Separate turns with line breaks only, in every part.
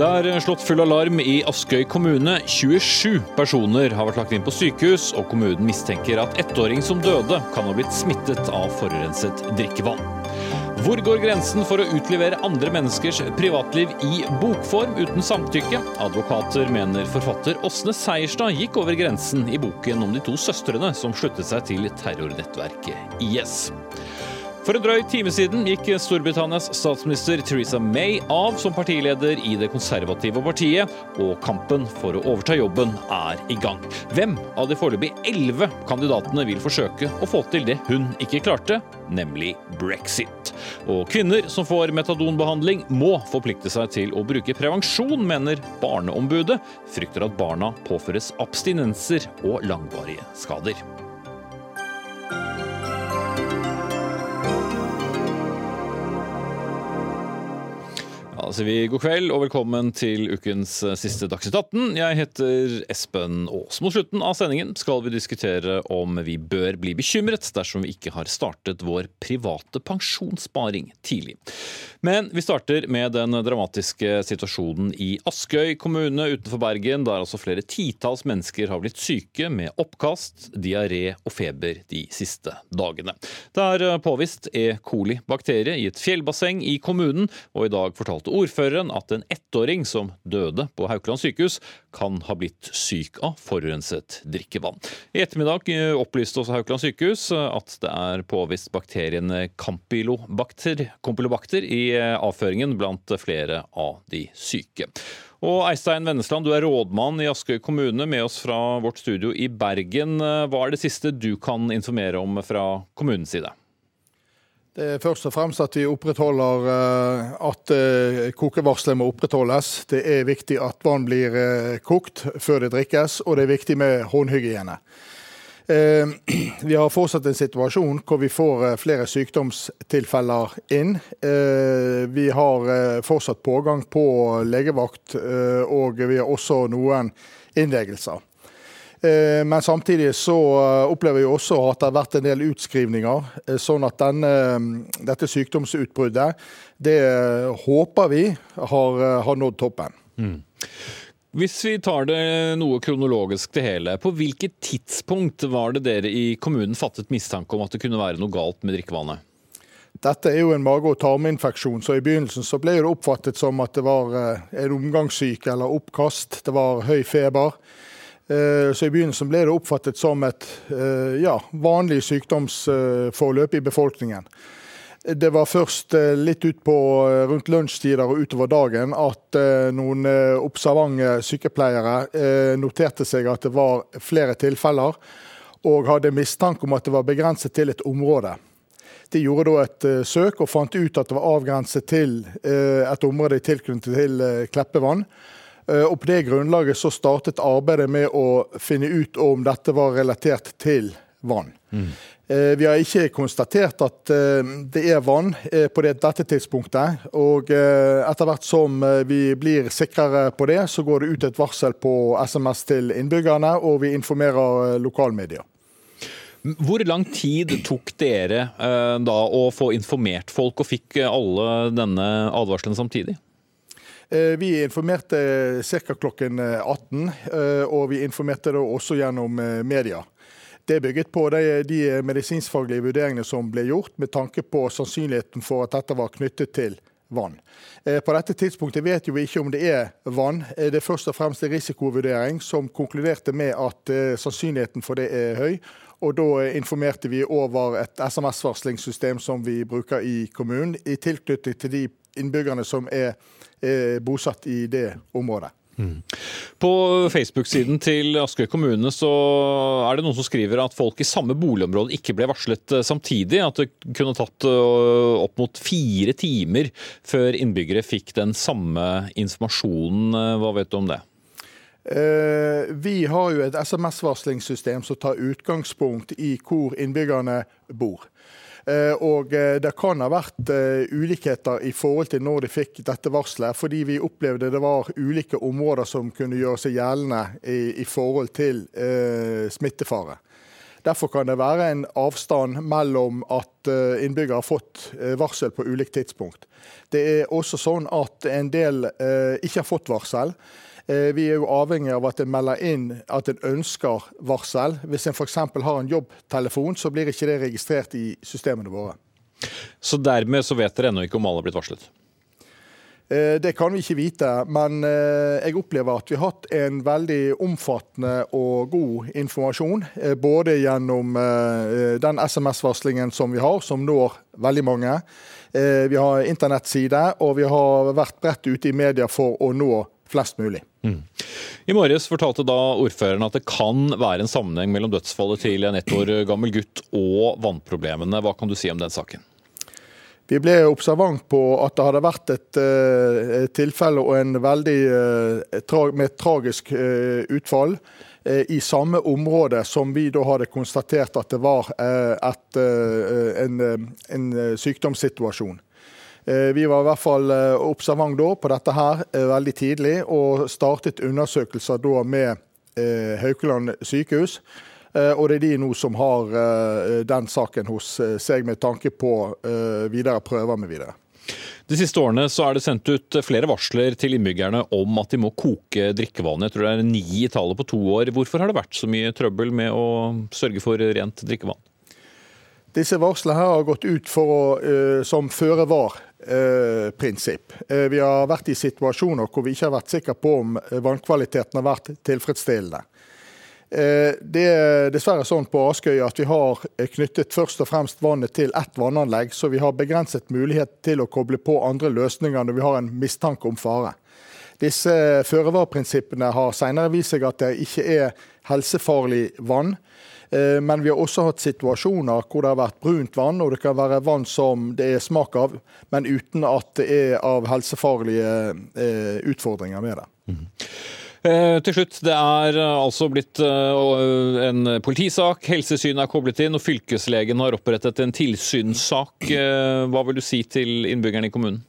Det er slått full alarm i Askøy kommune. 27 personer har vært lagt inn på sykehus, og kommunen mistenker at ettåring som døde, kan ha blitt smittet av forurenset drikkevann. Hvor går grensen for å utlevere andre menneskers privatliv i bokform uten samtykke? Advokater mener forfatter Åsne Seierstad gikk over grensen i boken om de to søstrene som sluttet seg til terrornettverket IS. For en drøy time siden gikk Storbritannias statsminister Theresa May av som partileder i det konservative partiet, og kampen for å overta jobben er i gang. Hvem av de foreløpig elleve kandidatene vil forsøke å få til det hun ikke klarte, nemlig brexit? Og kvinner som får metadonbehandling må forplikte seg til å bruke prevensjon, mener Barneombudet. Frykter at barna påføres abstinenser og langvarige skader. Da sier vi god kveld og velkommen til ukens eh, siste Dagsnytt 18. Jeg heter Espen Aas. Mot slutten av sendingen skal vi diskutere om vi bør bli bekymret dersom vi ikke har startet vår private pensjonssparing tidlig. Men vi starter med den dramatiske situasjonen i Askøy kommune utenfor Bergen, der altså flere titalls mennesker har blitt syke med oppkast, diaré og feber de siste dagene. Det er eh, påvist E. coli-bakterie i et fjellbasseng i kommunen, og i dag fortalte ordføreren at en ettåring som døde på Haukeland sykehus, kan ha blitt syk av forurenset drikkevann. I ettermiddag eh, opplyste også Haukeland sykehus at det er påvist bakterien campylobacter, campylobacter i eh, avføringen blant flere av de syke. Og Eistein Vennesland, du er rådmann i Askøy kommune, med oss fra vårt studio i Bergen. Hva er det siste du kan informere om fra kommunens side?
Er først og fremst at vi opprettholder eh, at eh, kokevarselet må opprettholdes. Det er viktig at vann blir eh, kokt før det drikkes, og det er viktig med håndhygiene. Vi har fortsatt en situasjon hvor vi får flere sykdomstilfeller inn. Vi har fortsatt pågang på legevakt, og vi har også noen innleggelser. Eh, men samtidig så eh, opplever vi også at det har vært en del utskrivninger. Eh, sånn at denne, dette sykdomsutbruddet, det håper vi har, har nådd toppen. Mm.
Hvis vi tar det noe kronologisk det hele, på hvilket tidspunkt var det dere i kommunen fattet mistanke om at det kunne være noe galt med drikkevannet?
Dette er jo en mage- og tarminfeksjon, så i begynnelsen så ble det oppfattet som at det var en omgangssyke eller oppkast. Det var høy feber. Eh, så I begynnelsen ble det oppfattet som et eh, ja, vanlig sykdomsforløp i befolkningen. Det var først litt litt utpå rundt lunsjtider og utover dagen at noen observante sykepleiere noterte seg at det var flere tilfeller, og hadde mistanke om at det var begrenset til et område. De gjorde da et søk og fant ut at det var avgrenset til et område i tilknytning til Kleppevann. Eh, og På det grunnlaget så startet arbeidet med å finne ut om dette var relatert til vann. Mm. Vi har ikke konstatert at eh, det er vann på dette tidspunktet. og Etter hvert som vi blir sikrere på det, så går det ut et varsel på SMS til innbyggerne, og vi informerer lokalmedia.
Hvor lang tid tok dere da å få informert folk, og fikk alle denne advarselen samtidig?
Eh, vi informerte ca. klokken 18, eh, og vi informerte da også gjennom eh, media. Det er bygget på de, de medisinskfaglige vurderingene som ble gjort, med tanke på sannsynligheten for at dette var knyttet til vann. På dette tidspunktet vet vi ikke om det er vann. Det er først og fremst en risikovurdering som konkluderte med at sannsynligheten for det er høy. Og da informerte vi over et SMS-varslingssystem som vi bruker i kommunen, i tilknytning til de innbyggerne som er er bosatt i det området. Mm.
På Facebook-siden til Askøy kommune så er det noen som skriver at folk i samme boligområde ikke ble varslet eh, samtidig. At det kunne tatt eh, opp mot fire timer før innbyggere fikk den samme informasjonen. Eh, hva vet du om det?
Vi har jo et SMS-varslingssystem som tar utgangspunkt i hvor innbyggerne bor. Eh, og eh, det kan ha vært eh, ulikheter i forhold til når de fikk dette varselet, fordi vi opplevde det var ulike områder som kunne gjøre seg gjeldende i, i forhold til eh, smittefare. Derfor kan det være en avstand mellom at innbyggere har fått varsel på ulikt tidspunkt. Det er også sånn at en del ikke har fått varsel. Vi er jo avhengig av at en melder inn at en ønsker varsel. Hvis en f.eks. har en jobbtelefon, så blir ikke det registrert i systemene våre.
Så dermed så vet dere ennå ikke om alle har blitt varslet?
Eh, det kan vi ikke vite, men eh, jeg opplever at vi har hatt en veldig omfattende og god informasjon. Eh, både gjennom den SMS-varslingen som vi har, som når veldig mange. Vi har internettside, og vi har vært bredt ute i media for å nå flest mulig. Mm.
I morges fortalte da ordføreren at det kan være en sammenheng mellom dødsfallet til en ett år gammel gutt og vannproblemene. Hva kan du si om den saken?
Vi ble observant på at det hadde vært et, eh, et tilfelle og en veldig, eh, med et tragisk eh, utfall i samme område som vi da hadde konstatert at det var et, en, en, sykdomssituasjon. Vi var i hvert fall observant da på dette her veldig tidlig, og startet undersøkelser da med Haukeland sykehus. Eh, og det er de nå som har eh, den saken hos eh, seg med tanke på videre prøver med videre.
De siste årene så er det sendt ut flere varsler til innbyggerne om at de må koke drikkevannet. Jeg tror det er ni i tallet på to år. Hvorfor har det vært så mye trøbbel med å sørge for rent drikkevann?
Disse varslene her har gått ut for å, som føre var-prinsipp. Vi har vært i situasjoner hvor vi ikke har vært sikre på om vannkvaliteten har vært tilfredsstillende. Eh, det er dessverre sånn på Askøy at vi har knyttet først og fremst vannet til ett vannanlegg, så vi har begrenset mulighet til å koble på andre løsninger når vi har en mistanke om fare. Disse føre-var-prinsippene har senere vist seg at det ikke er helsefarlig vann. Eh, men vi har også hatt situasjoner hvor det har vært brunt vann, og det kan være vann som det er smak av, men uten at det er av helsefarlige eh, utfordringer med det. Mm.
Eh, til slutt, det er altså blitt eh, en politisak. Helsesynet er koblet inn, og fylkeslegen har opprettet en tilsynssak. Hva vil du si til innbyggerne i kommunen?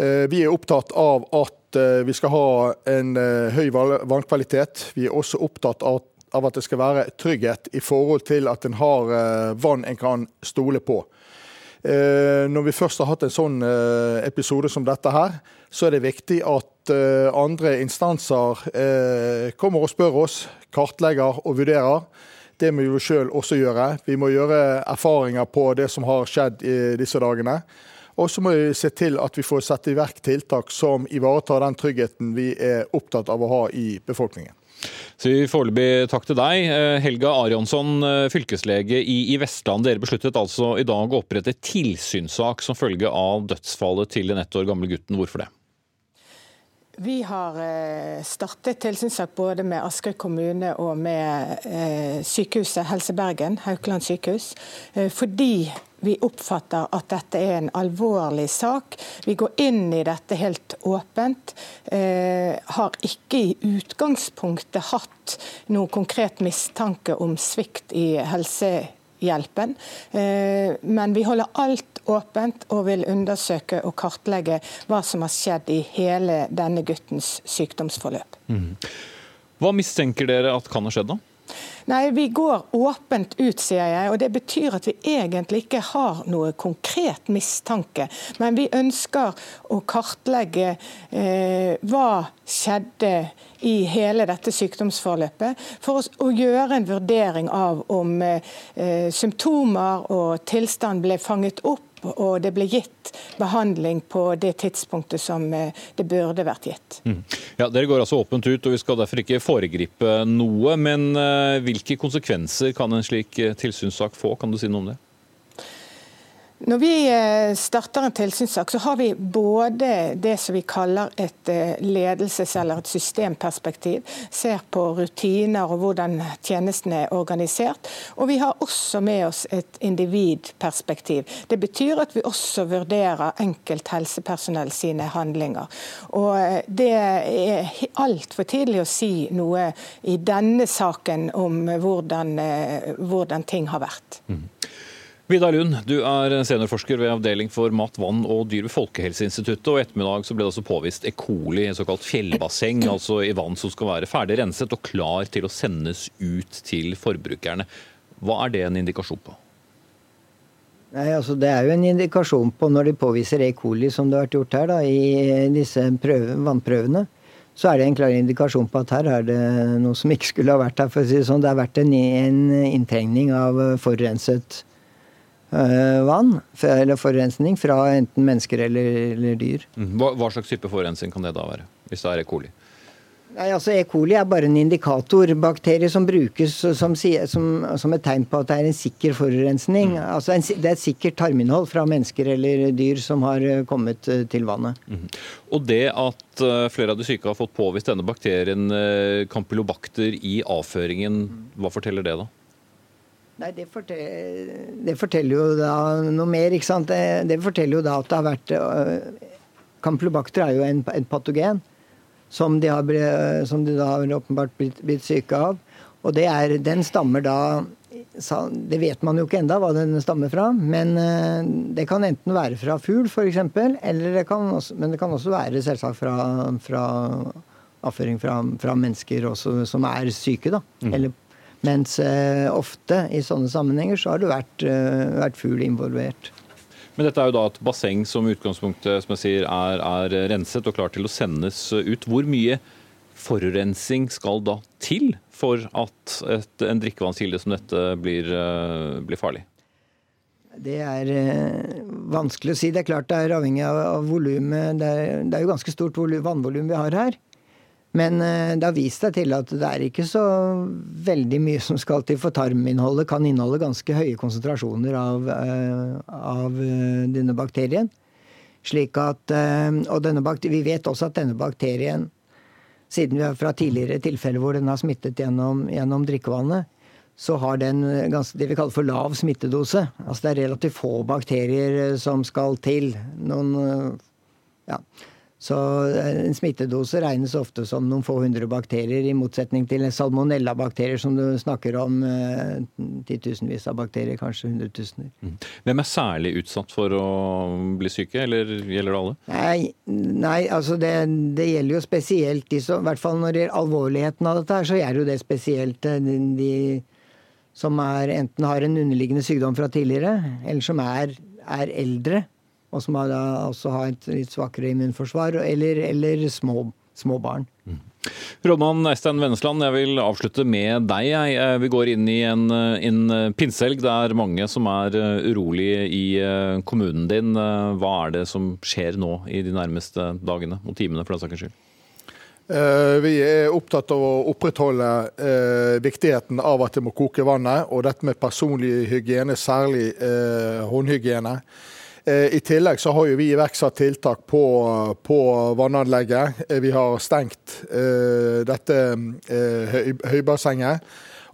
Vi er opptatt av at vi skal ha en høy vannkvalitet. Vi er også opptatt av at det skal være trygghet i forhold til at en har vann en kan stole på. Eh, når vi først har hatt en sånn eh, episode som dette her, så er det viktig at eh, andre instanser kommer og spør oss, kartlegger og vurderer. Det må vi sjøl også gjøre. Vi må gjøre erfaringer på det som har skjedd i disse dagene. Og så må vi se til at vi får sette i verk tiltak som ivaretar den tryggheten vi er opptatt av å ha i befolkningen.
Sier foreløpig takk til deg. Eh, Helga Arionsson, eh, fylkeslege i, Vestland. Dere besluttet altså i dag å opprette tilsynssak som følge av dødsfallet til den ett år gamle gutten. Hvorfor det?
Vi har eh, startet tilsynssak både med Askøy kommune og med sykehuset Helse Bergen, Haukeland sykehus, fordi vi oppfatter at dette er en alvorlig sak. Vi går inn i dette helt åpent. Eh, har ikke i utgangspunktet hatt noen konkret mistanke om svikt i helsehjelpen. Eh, men vi holder alt åpent og vil undersøke og kartlegge hva som har skjedd i hele denne guttens sykdomsforløp. Mm.
Hva mistenker dere at kan ha skjedd, da?
Nei, Vi går åpent ut, sier jeg. og Det betyr at vi egentlig ikke har noe konkret mistanke. Men vi ønsker å kartlegge eh, hva skjedde i hele dette sykdomsforløpet, for å gjøre en vurdering av om eh, symptomer og tilstand ble fanget opp og det ble gitt behandling på det tidspunktet som eh, det burde vært gitt. Mm.
Ja, Dere går altså åpent ut, og vi skal derfor ikke foregripe noe. Men uh, hvilke konsekvenser kan en slik eh, tilsynssak få? Kan du si noe om det?
Når vi eh, starter en tilsynssak, så har vi både det som vi kaller et eh, ledelses- eller et systemperspektiv. Ser på rutiner og hvordan tjenesten er organisert. Og vi har også med oss et individperspektiv. Det betyr at vi også vurderer enkelt helsepersonell sine handlinger. Og eh, det er altfor tidlig å si noe i denne saken om hvordan, hvordan ting har vært. Mm.
Vidar Lund, du er seniorforsker ved Avdeling for mat, vann og dyr ved Folkehelseinstituttet. og I ettermiddag ble det også påvist E. coli i såkalt fjellbasseng, altså i vann som skal være ferdig renset og klar til å sendes ut til forbrukerne. Hva er det en indikasjon på?
Nei, altså Det er jo en indikasjon på når de påviser E. coli, som det har vært gjort her, da, i disse prøve, vannprøvene. Så er det en klar indikasjon på at her er det noe som ikke skulle ha vært her. for å si Det sånn. Det har vært en, en inntrengning av forurenset vann, eller forurensning, fra enten mennesker eller, eller dyr.
Mm. Hva, hva, slags type forurensning kan det da være, hvis det er E. coli?
Nei, altså E. coli er bare en indikator. Bakterier som brukes som, som, som, et tegn på at det er en sikker forurensning. Mm. Altså en, det er et sikkert tarminnhold fra mennesker eller dyr som har eh, kommet eh, til vannet. Mm.
Og det at eh, flere av de syke har fått påvist denne bakterien campylobacter i avføringen, hva forteller det da?
Nei, det forteller, det forteller, jo da noe mer, ikke sant. Det, det, forteller jo da at det har vært Campylobacter er jo en, en patogen som de, har, som de da har åpenbart blitt, blitt, syke av. Og det er, den stammer da Det vet man jo ikke enda hva den stammer fra, men uh, det kan enten være fra fugl f.eks., eller det kan også, men det kan også være selvsagt fra, fra avføring fra, fra, mennesker også, som er syke. da. Mm. Eller, mens uh, ofte i sånne sammenhenger så har det vært, uh, vært fugl involvert.
Men dette er jo da et basseng som utgangspunktet som jeg sier, er, er renset og klart til å sendes ut. Hvor mye forurensning skal da til for at et, en drikkevannskilde som dette blir, uh, blir farlig?
Det er uh, vanskelig å si. Det er klart det er avhengig av, av volumet. Det, det, er jo ganske stort vannvolum vi har her. Men eh, det har vist seg til at det er ikke så veldig mye som skal til, for tarminnholdet kan inneholde ganske høye konsentrasjoner av, eh, av eh, denne bakterien. Slik at, og denne Vi vet også at denne bakterien, siden vi har fra tidligere tilfeller hvor den har smittet gjennom, gjennom drikkevannet, så har den ganske, det vi kaller for lav smittedose. Altså det er relativt få bakterier som skal til. Noen ja, så eh, en smittedose regnes ofte som noen få hundre bakterier, i motsetning til salmonellabakterier som du snakker om. Eh, titusenvis av bakterier, kanskje hundretusener. Mm.
Hvem er særlig utsatt for å bli syke, eller gjelder det alle?
Nei, nei altså det, det, gjelder jo spesielt de som I hvert fall når det gjelder alvorligheten av dette her, så gjelder jo det spesielt eh, de, de som er, enten har en underliggende sykdom fra tidligere, eller som er, er eldre og som har også har et litt svakere immunforsvar, eller, eller små, små, barn. Mm.
Rådmann Eistein Vennesland, jeg vil avslutte med deg. Eh, vi går inn i en, en pinsehelg. Det er mange som er eh, urolige i eh, kommunen din. Hva er det som skjer nå i de nærmeste dagene og timene, for den saks skyld?
Vi er opptatt av å opprettholde viktigheten av at det må koke vannet, og dette med personlig hygiene, særlig håndhygiene. Eh, I tillegg så har vi iverksatt tiltak på, på vannanlegget. Eh, vi har stengt uh, dette høy, høybassenget.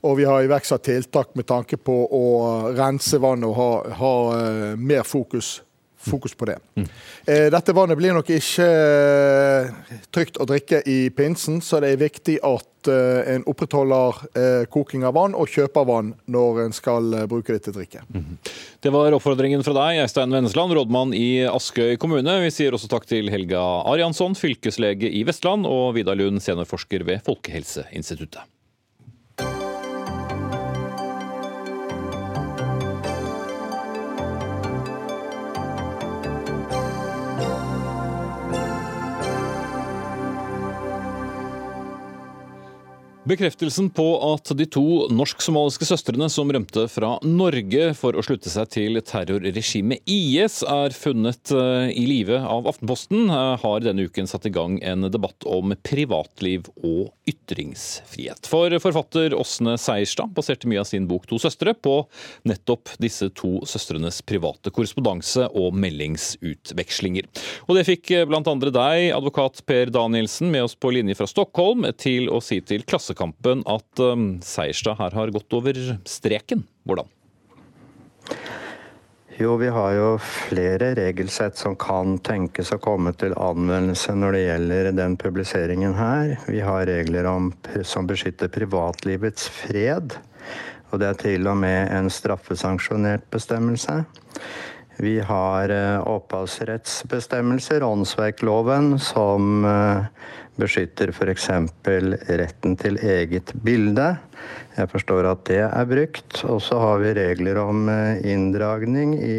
Og vi har iverksatt tiltak med tanke på å rense vannet og ha, ha mer fokus fokus på det. Mm. Dette vannet blir nok ikke eh, trygt å drikke i pinsen, så det er viktig at eh, en opprettholder koking av vann og kjøper vann når en skal bruke det til drikke. Mm.
Det var oppfordringen fra deg, Eistein Vennesland, rådmann i Askøy kommune. Vi sier også takk til Helga Ariansson, fylkeslege i Vestland, og Vidar Lund, seniorforsker ved Folkehelseinstituttet. Bekreftelsen på at de to norsk-somaliske søstrene som rømte fra Norge for å slutte seg til terrorregimet IS, er funnet eh, i live av Aftenposten, eh, har denne uken satt i gang en debatt om privatliv og ytringsfrihet. For forfatter Åsne Seierstad baserte mye av sin bok 'To søstre' på nettopp disse to søstrenes private korrespondanse og meldingsutvekslinger. Og det fikk bl.a. blant andre deg, advokat Per Danielsen, med oss på linje fra Stockholm, til å si til Klassekampen Klassekampen at um, Seierstad her har gått over streken. Hvordan?
Jo, vi har jo flere regelsett som kan tenkes å komme til anvendelse når det gjelder den publiseringen her. Vi har regler om, som beskytter privatlivets fred. Og det er til og med en straffesanksjonert bestemmelse. Vi har eh, opphavsrettsbestemmelser, åndsverkloven, som eh, beskytter f.eks. retten til eget bilde. Jeg forstår at det er brukt. Og så har vi regler om eh, inndragning i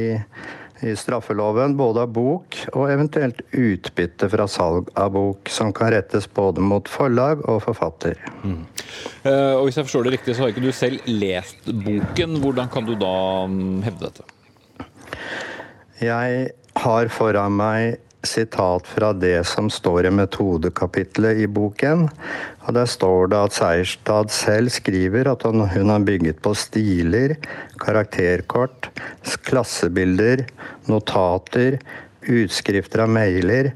i straffeloven både av bok og eventuelt utbytte fra salg av bok, som kan rettes både mot forlag og forfatter. Mm.
Og Hvis jeg forstår det riktig, så har ikke du selv lest boken. Hvordan kan du da um, hevde dette?
Jeg har foran meg sitat fra det som står i metodekapitlet i boken. Og Der står det at Seierstad selv skriver at hun har bygget på stiler, karakterkort, klassebilder, notater, utskrifter av mailer,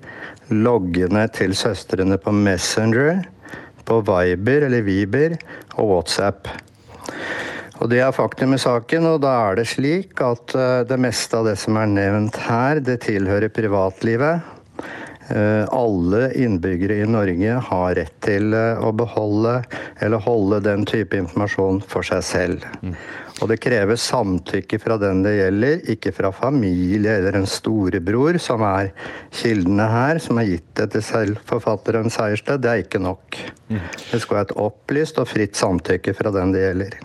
loggene til søstrene på Messenger, på Viber eller Viber og WhatsApp. Og Det er faktum i saken, og da er det slik at eh, det meste av det som er nevnt her, det tilhører privatlivet. Eh, alle innbyggere i Norge har rett til eh, å beholde eller holde den type informasjon for seg selv. Mm. Og det kreves samtykke fra den det gjelder, ikke fra familie eller en storebror, som er kildene her, som har gitt det til selv forfatteren Sejersted. Det er ikke nok. Mm. Det skal være et opplyst og fritt samtykke fra den det gjelder.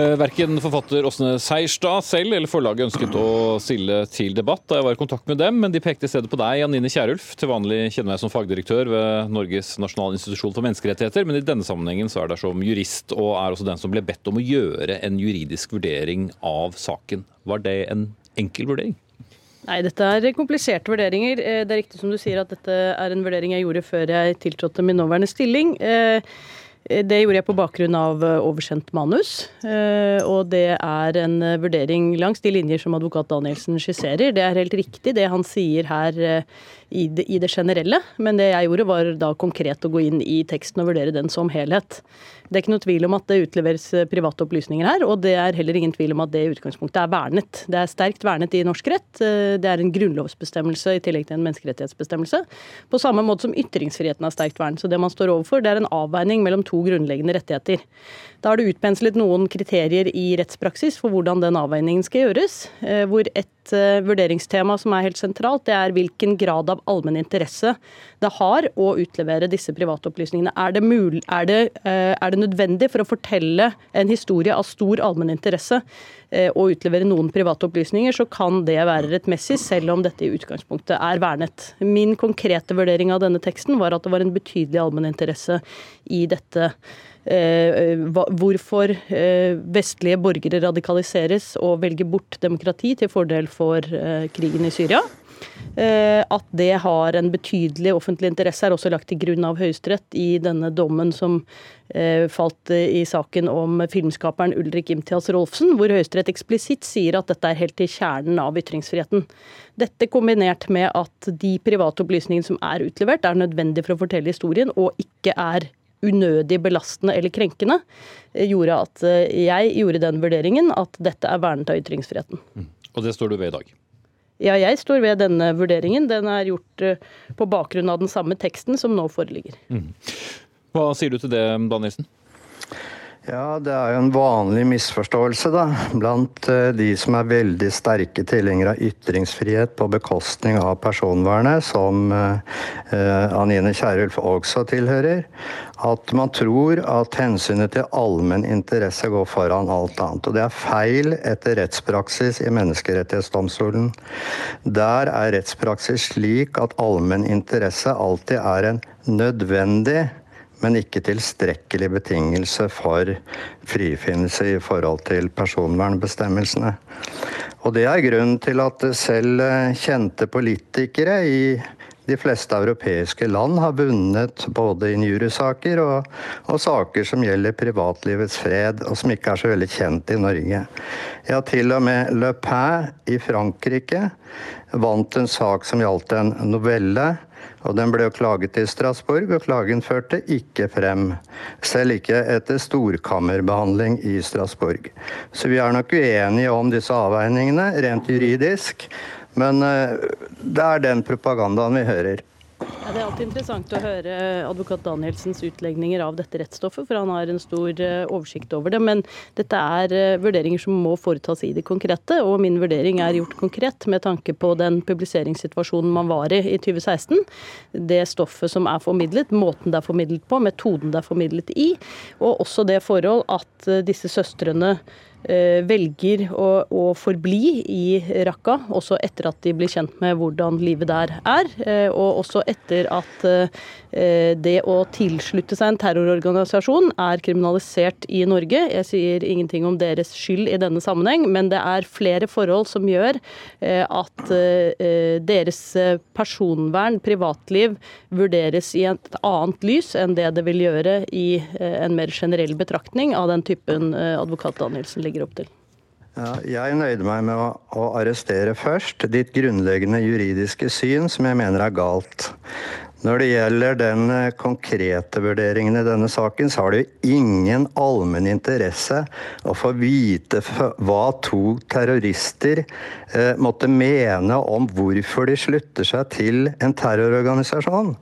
Eh, verken forfatter Åsne Seierstad selv eller forlaget ønsket å stille til debatt da jeg var i kontakt med dem, men de pekte i stedet på deg, Janine Kierulf. Til vanlig kjenner jeg som fagdirektør ved Norges nasjonale institusjon for menneskerettigheter, men i denne sammenhengen så er det som jurist, og er også den som ble bedt om å gjøre en juridisk vurdering av saken. Var det en enkel vurdering?
Nei, dette er kompliserte vurderinger. Eh, det er riktig som du sier at dette er en vurdering jeg gjorde før jeg tiltrådte min nåværende stilling. Eh, det gjorde jeg på bakgrunn av eh, oversendt manus. Eh, og det er en vurdering langs de linjer som advokat Danielsen skisserer. Det er helt riktig det han sier her i det, generelle, men det jeg gjorde var da konkret å gå inn i teksten og vurdere den som helhet. Det er ikke noe tvil om at det utleveres private opplysninger her, og det er heller ingen tvil om at det i utgangspunktet er vernet. Det er sterkt vernet i norsk rett. Det er en grunnlovsbestemmelse i tillegg til en menneskerettighetsbestemmelse. På samme måte som ytringsfriheten er sterkt vernet. Så det man står overfor, det er en avveining mellom to grunnleggende rettigheter. Da har det utpenslet noen kriterier i rettspraksis for hvordan den avveiningen skal gjøres. Eh, hvor et eh, vurderingstema som er helt sentralt, det er hvilken grad av allmenn interesse det har å utlevere disse privatopplysningene. Er det, mulig, er, det, eh, er det nødvendig for å fortelle en historie av stor allmenn interesse å utlevere noen private opplysninger, så kan det være rettmessig, selv om dette i utgangspunktet er vernet. Min konkrete vurdering av denne teksten var at det var en betydelig allmenninteresse i dette Eh, hvorfor eh, vestlige borgere radikaliseres og velger bort demokrati til fordel for eh, krigen i Syria. At det har en betydelig offentlig interesse, er også lagt til grunn av Høyesterett i denne dommen som falt i saken om filmskaperen Ulrik Imtias Rolfsen, hvor Høyesterett eksplisitt sier at dette er helt til kjernen av ytringsfriheten. Dette kombinert med at de private opplysningene som er utlevert, er nødvendige for å fortelle historien, og ikke er unødig belastende eller krenkende, eh, gjorde at eh, jeg gjorde den vurderingen at dette er vernet av ytringsfriheten. Mm.
Og det står du ved i dag?
Ja, jeg står ved denne vurderingen. Den er gjort eh, på bakgrunn av den samme teksten som nå foreligger. Mm.
Hva sier du til det, Danielsen?
Ja, det er jo en vanlig misforståelse da, blant eh, de som er veldig sterke tilhengere av ytringsfrihet på bekostning av personvernet, som eh, Anine Kierulf også tilhører, at man tror at hensynet til allmenn interesse går foran alt annet. Og det er feil etter rettspraksis i Menneskerettighetsdomstolen. Der er rettspraksis slik at allmenn interesse alltid er en nødvendig men ikke tilstrekkelig betingelse for frifinnelse i forhold til personvernbestemmelsene. Og det er grunnen til at selv eh, kjente politikere i de fleste europeiske land har vunnet både injuriesaker og, og, saker som gjelder privatlivets fred, og som ikke er så veldig kjent i Norge. Ja, til og med Le Pen i Frankrike vant en sak som gjaldt en novelle og den ble klaget til Strasbourg, og klagen førte ikke frem. Selv ikke etter storkammerbehandling i Strasbourg. Så vi er nok uenige om disse avveiningene rent juridisk, men eh, det er den propagandaen vi hører.
Ja, det er alltid interessant å høre advokat Danielsens utlegninger av dette rettsstoffet, for han har en stor eh, oversikt over det. Men dette er eh, vurderinger som må foretas i det konkrete, og min vurdering er gjort konkret med tanke på den publiseringssituasjonen man var i i 2016. Det stoffet som er formidlet, måten det er formidlet på, metoden det er formidlet i, og også det forhold at eh, disse søstrene Eh, velger å, å, forbli i Raqqa, også etter at de blir kjent med hvordan livet der er. Eh, og også etter at eh, det å tilslutte seg en terrororganisasjon er kriminalisert i Norge. Jeg sier ingenting om deres skyld i denne sammenheng, men det er flere forhold som gjør at deres personvern, privatliv, vurderes i et annet lys enn det det vil gjøre i en mer generell betraktning av den typen advokat Danielsen legger opp til?
Ja, jeg nøyde meg med å, å, arrestere først ditt grunnleggende juridiske syn, som jeg mener er galt. Når det gjelder den eh, konkrete vurderingen i denne saken, så har det jo ingen allmenn interesse å få vite hva to terrorister eh, måtte mene om hvorfor de slutter seg til en terrororganisasjon.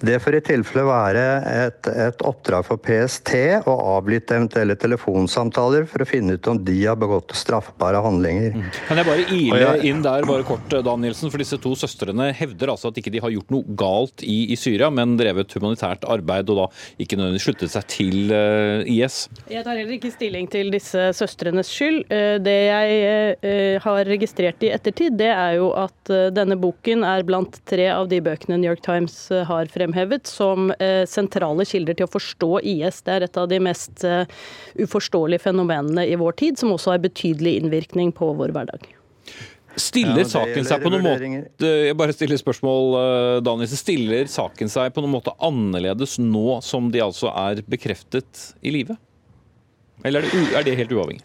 Det får i tilfelle være et, et oppdrag for PST å avlytte eventuelle telefonsamtaler for å finne ut om de har begått straffbare handlinger. Mm.
Kan jeg bare ile inn der bare kort, Danielsen, for disse to søstrene hevder altså at ikke de har gjort noe galt i, i Syria, men drevet humanitært arbeid og da ikke nødvendigvis sluttet seg til eh, IS?
Jeg tar heller ikke stilling til disse søstrenes skyld. Uh, det jeg uh, har registrert i ettertid, det er jo at denne boken er blant tre av de bøkene New York Times har fremhevet som sentrale kilder til å forstå IS. Det er et av de mest uforståelige fenomenene i vår tid, som også har betydelig innvirkning på vår hverdag.
Stiller ja, saken seg på noen måte Jeg bare stiller spørsmål, eh, Daniel. Stiller saken seg på noen måte annerledes nå som de altså er bekreftet i live? Eller er det, er det helt uavhengig?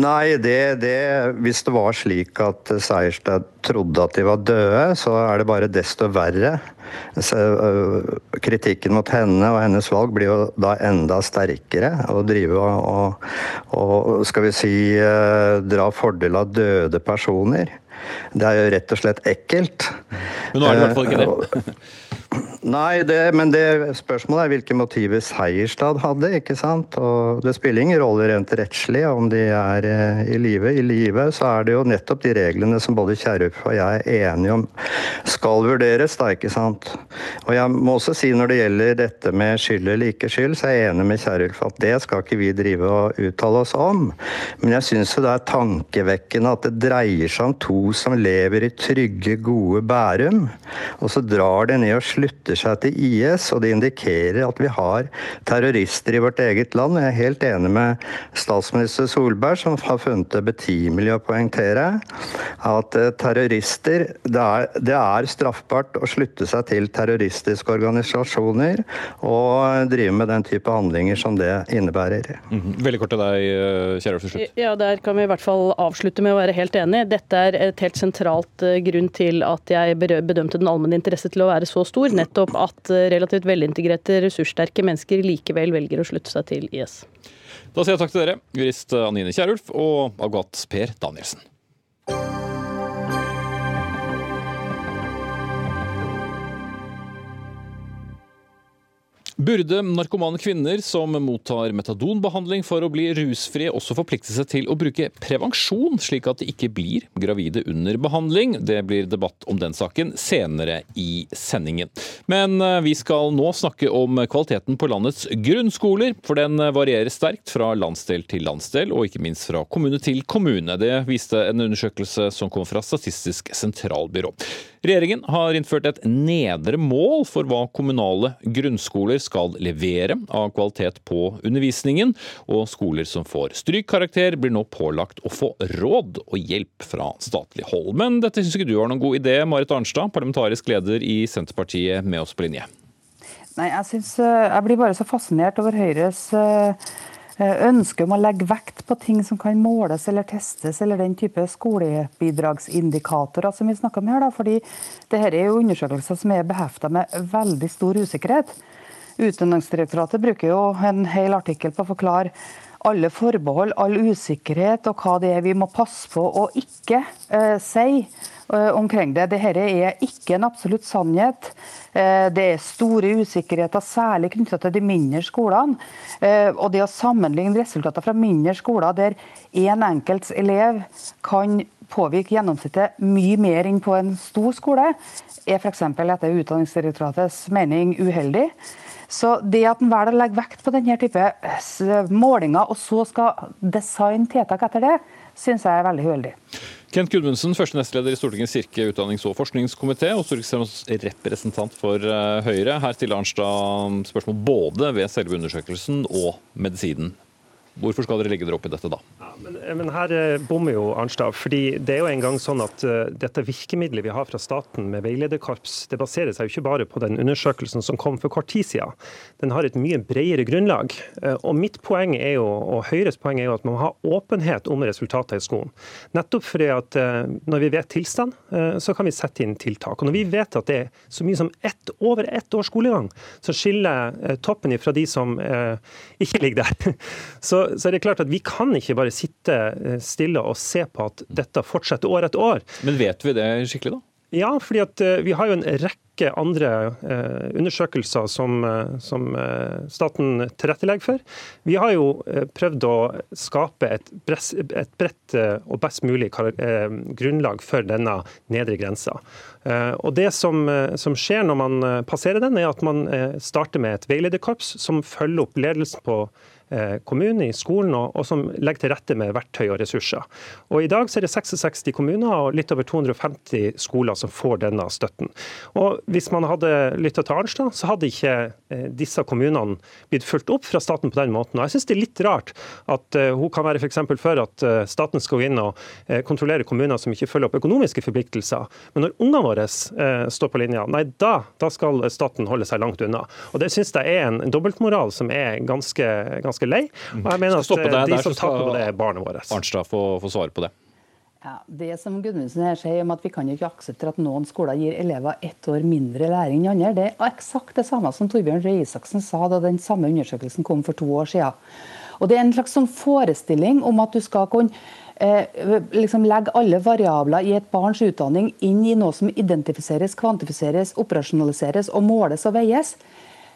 Nei, det, det, hvis det var slik at Seierstad trodde at de var døde, så er det bare desto verre. Så, uh, kritikken mot henne og hennes valg blir jo da enda sterkere. Å drive og, og, og, skal vi si uh, dra fordel av døde personer. Det er jo rett og slett ekkelt.
Men nå er det i hvert fall ikke det.
Nei, det, men det spørsmålet er hvilke motiver Seierstad hadde. ikke sant? Og Det spiller ingen rolle rent rettslig om de er eh, i live. I live så er det jo nettopp de reglene som både Kjerulf og jeg er enige om skal vurderes. da, ikke sant? Og jeg må også si Når det gjelder dette med skyld eller ikke skyld, så er jeg enig med Kjerulf at det skal ikke vi drive og uttale oss om. Men jeg syns det er tankevekkende at det dreier seg om to som lever i trygge, gode Bærum, og så drar de ned og slutter slutter seg til IS, og det indikerer at vi har terrorister i vårt eget land. Jeg er helt enig med statsminister Solberg, som har funnet det betimelig å poengtere at eh, terrorister det er, det er straffbart å slutte seg til terroristiske organisasjoner og drive med den type handlinger som det innebærer.
Mm -hmm. Veldig kort til deg, kjære Kjærulf, til slutt.
Ja, Der kan vi i hvert fall avslutte med å være helt enig. Dette er et helt sentralt eh, grunn til at jeg bedømte den allmenne interesse til å være så stor. Nettopp at eh, relativt velintegrerte, ressurssterke mennesker likevel velger å slutte seg til IS.
Da sier jeg takk til dere, jurist Anine Kierulf og Agat Per Danielsen. Burde narkomane kvinner som mottar metadonbehandling for å bli rusfrie, også forplikte seg til å bruke prevensjon, slik at de ikke blir gravide under behandling? Det blir debatt om den saken senere i sendingen. Men eh, vi skal nå snakke om kvaliteten på landets grunnskoler, for den varierer sterkt fra landsdel til landsdel, og ikke minst fra kommune til kommune. Det viste en undersøkelse som kom fra Statistisk sentralbyrå. Regjeringen har innført et nedre mål for hva kommunale grunnskoler skal levere av kvalitet på undervisningen, og skoler som får strykkarakter blir nå pålagt å få råd og hjelp fra statlig hold. Men dette syns ikke du var noen god idé, Marit Arnstad, parlamentarisk leder i Senterpartiet, med oss på linje.
Nei, jeg, synes, eh, jeg blir bare så fascinert over Høyres uh ønske om å legge vekt på ting som kan måles eller testes, eller den type skolebidragsindikatorer som vi snakker om her. Da, fordi dette er jo undersøkelser som er behefta med veldig stor usikkerhet. Utdanningsdirektoratet bruker jo en hel artikkel på å forklare alle forbehold, all usikkerhet og hva det er vi må passe på å ikke eh, si eh, omkring det. Dette er ikke en absolutt sannhet. Eh, det er store usikkerheter, særlig knyttet til de mindre skolene. Eh, og det å sammenligne resultater fra mindre skoler der én enkelts elev kan påvirke gjennomsnittet mye mer enn på en stor skole, er f.eks. etter Utdanningsdirektoratets mening uheldig. Så det at en velger å legge vekt på denne type målinger, og så skal designe tiltak etter det, syns jeg er veldig uheldig.
Kent Gudmundsen, første nestleder i Stortingets kirke-, utdannings- og forskningskomité, og stortingsrepresentant for eh, Høyre. Her stiller Arnstad spørsmål både ved selve undersøkelsen og medisinen. Hvorfor skal dere legge dere opp i dette da?
Ja, men, men, her eh, bommer jo Arnstad. fordi det er jo en gang sånn at uh, dette virkemidlet vi har fra staten med veilederkorps, det baserer seg jo ikke bare på den undersøkelsen som kom for kort tid siden. Den har et mye bredere grunnlag. Uh, og mitt poeng er jo, og Høyres poeng er jo at man må ha åpenhet om resultater i skolen. Nettopp fordi at uh, når vi vet tilstand, så kan vi sette inn tiltak. Og når vi vet at det er så mye som ett, over ett års skolegang som skiller toppen fra de som ikke ligger der, så så, er det klart at vi kan ikke bare sitte eh, stille og se på at dette fortsetter år etter år.
Men vet vi det skikkelig, da?
Ja, fordi at eh, vi har jo en rekke andre eh, undersøkelser som, som staten tilrettelegger for. Vi har jo prøvd å skape et, et bredt og best mulig grunnlag for denne nedre grensa. Og Det som, som, skjer når man passerer den, er at man starter med et veilederkorps som følger opp ledelsen på kommunen, i skolen, og, som legger til rette med verktøy og ressurser. Og I dag er det 66 kommuner og litt over 250 skoler som får denne støtten. Og Hvis man hadde lytta til Arnstad, så hadde ikke eh, disse kommunene blitt fulgt opp fra staten på den måten. Og jeg synes det er litt rart at uh, hun kan være f.eks. For, for at staten skal gå inn og kontrollere kommuner som ikke følger opp økonomiske forpliktelser. Men når ungene våre står på linja, nei da, da skal staten holde seg langt unna. Og Det synes jeg er en dobbeltmoral som er ganske, ganske ganske lei. Og jeg mener at det, de som taper på det, er barna våre.
Arnstad få svare på det.
Ja, det som Gudmundsen her sier om at Vi kan ikke akseptere at noen skoler gir elever ett år mindre læring enn andre. Det er eksakt det samme som Torbjørn Røe Isaksen sa da den samme undersøkelsen kom for to år siden. Og Det er en slags sånn forestilling om at du skal kunne eh, liksom legge alle variabler i et barns utdanning inn i noe som identifiseres, kvantifiseres, operasjonaliseres og måles og veies.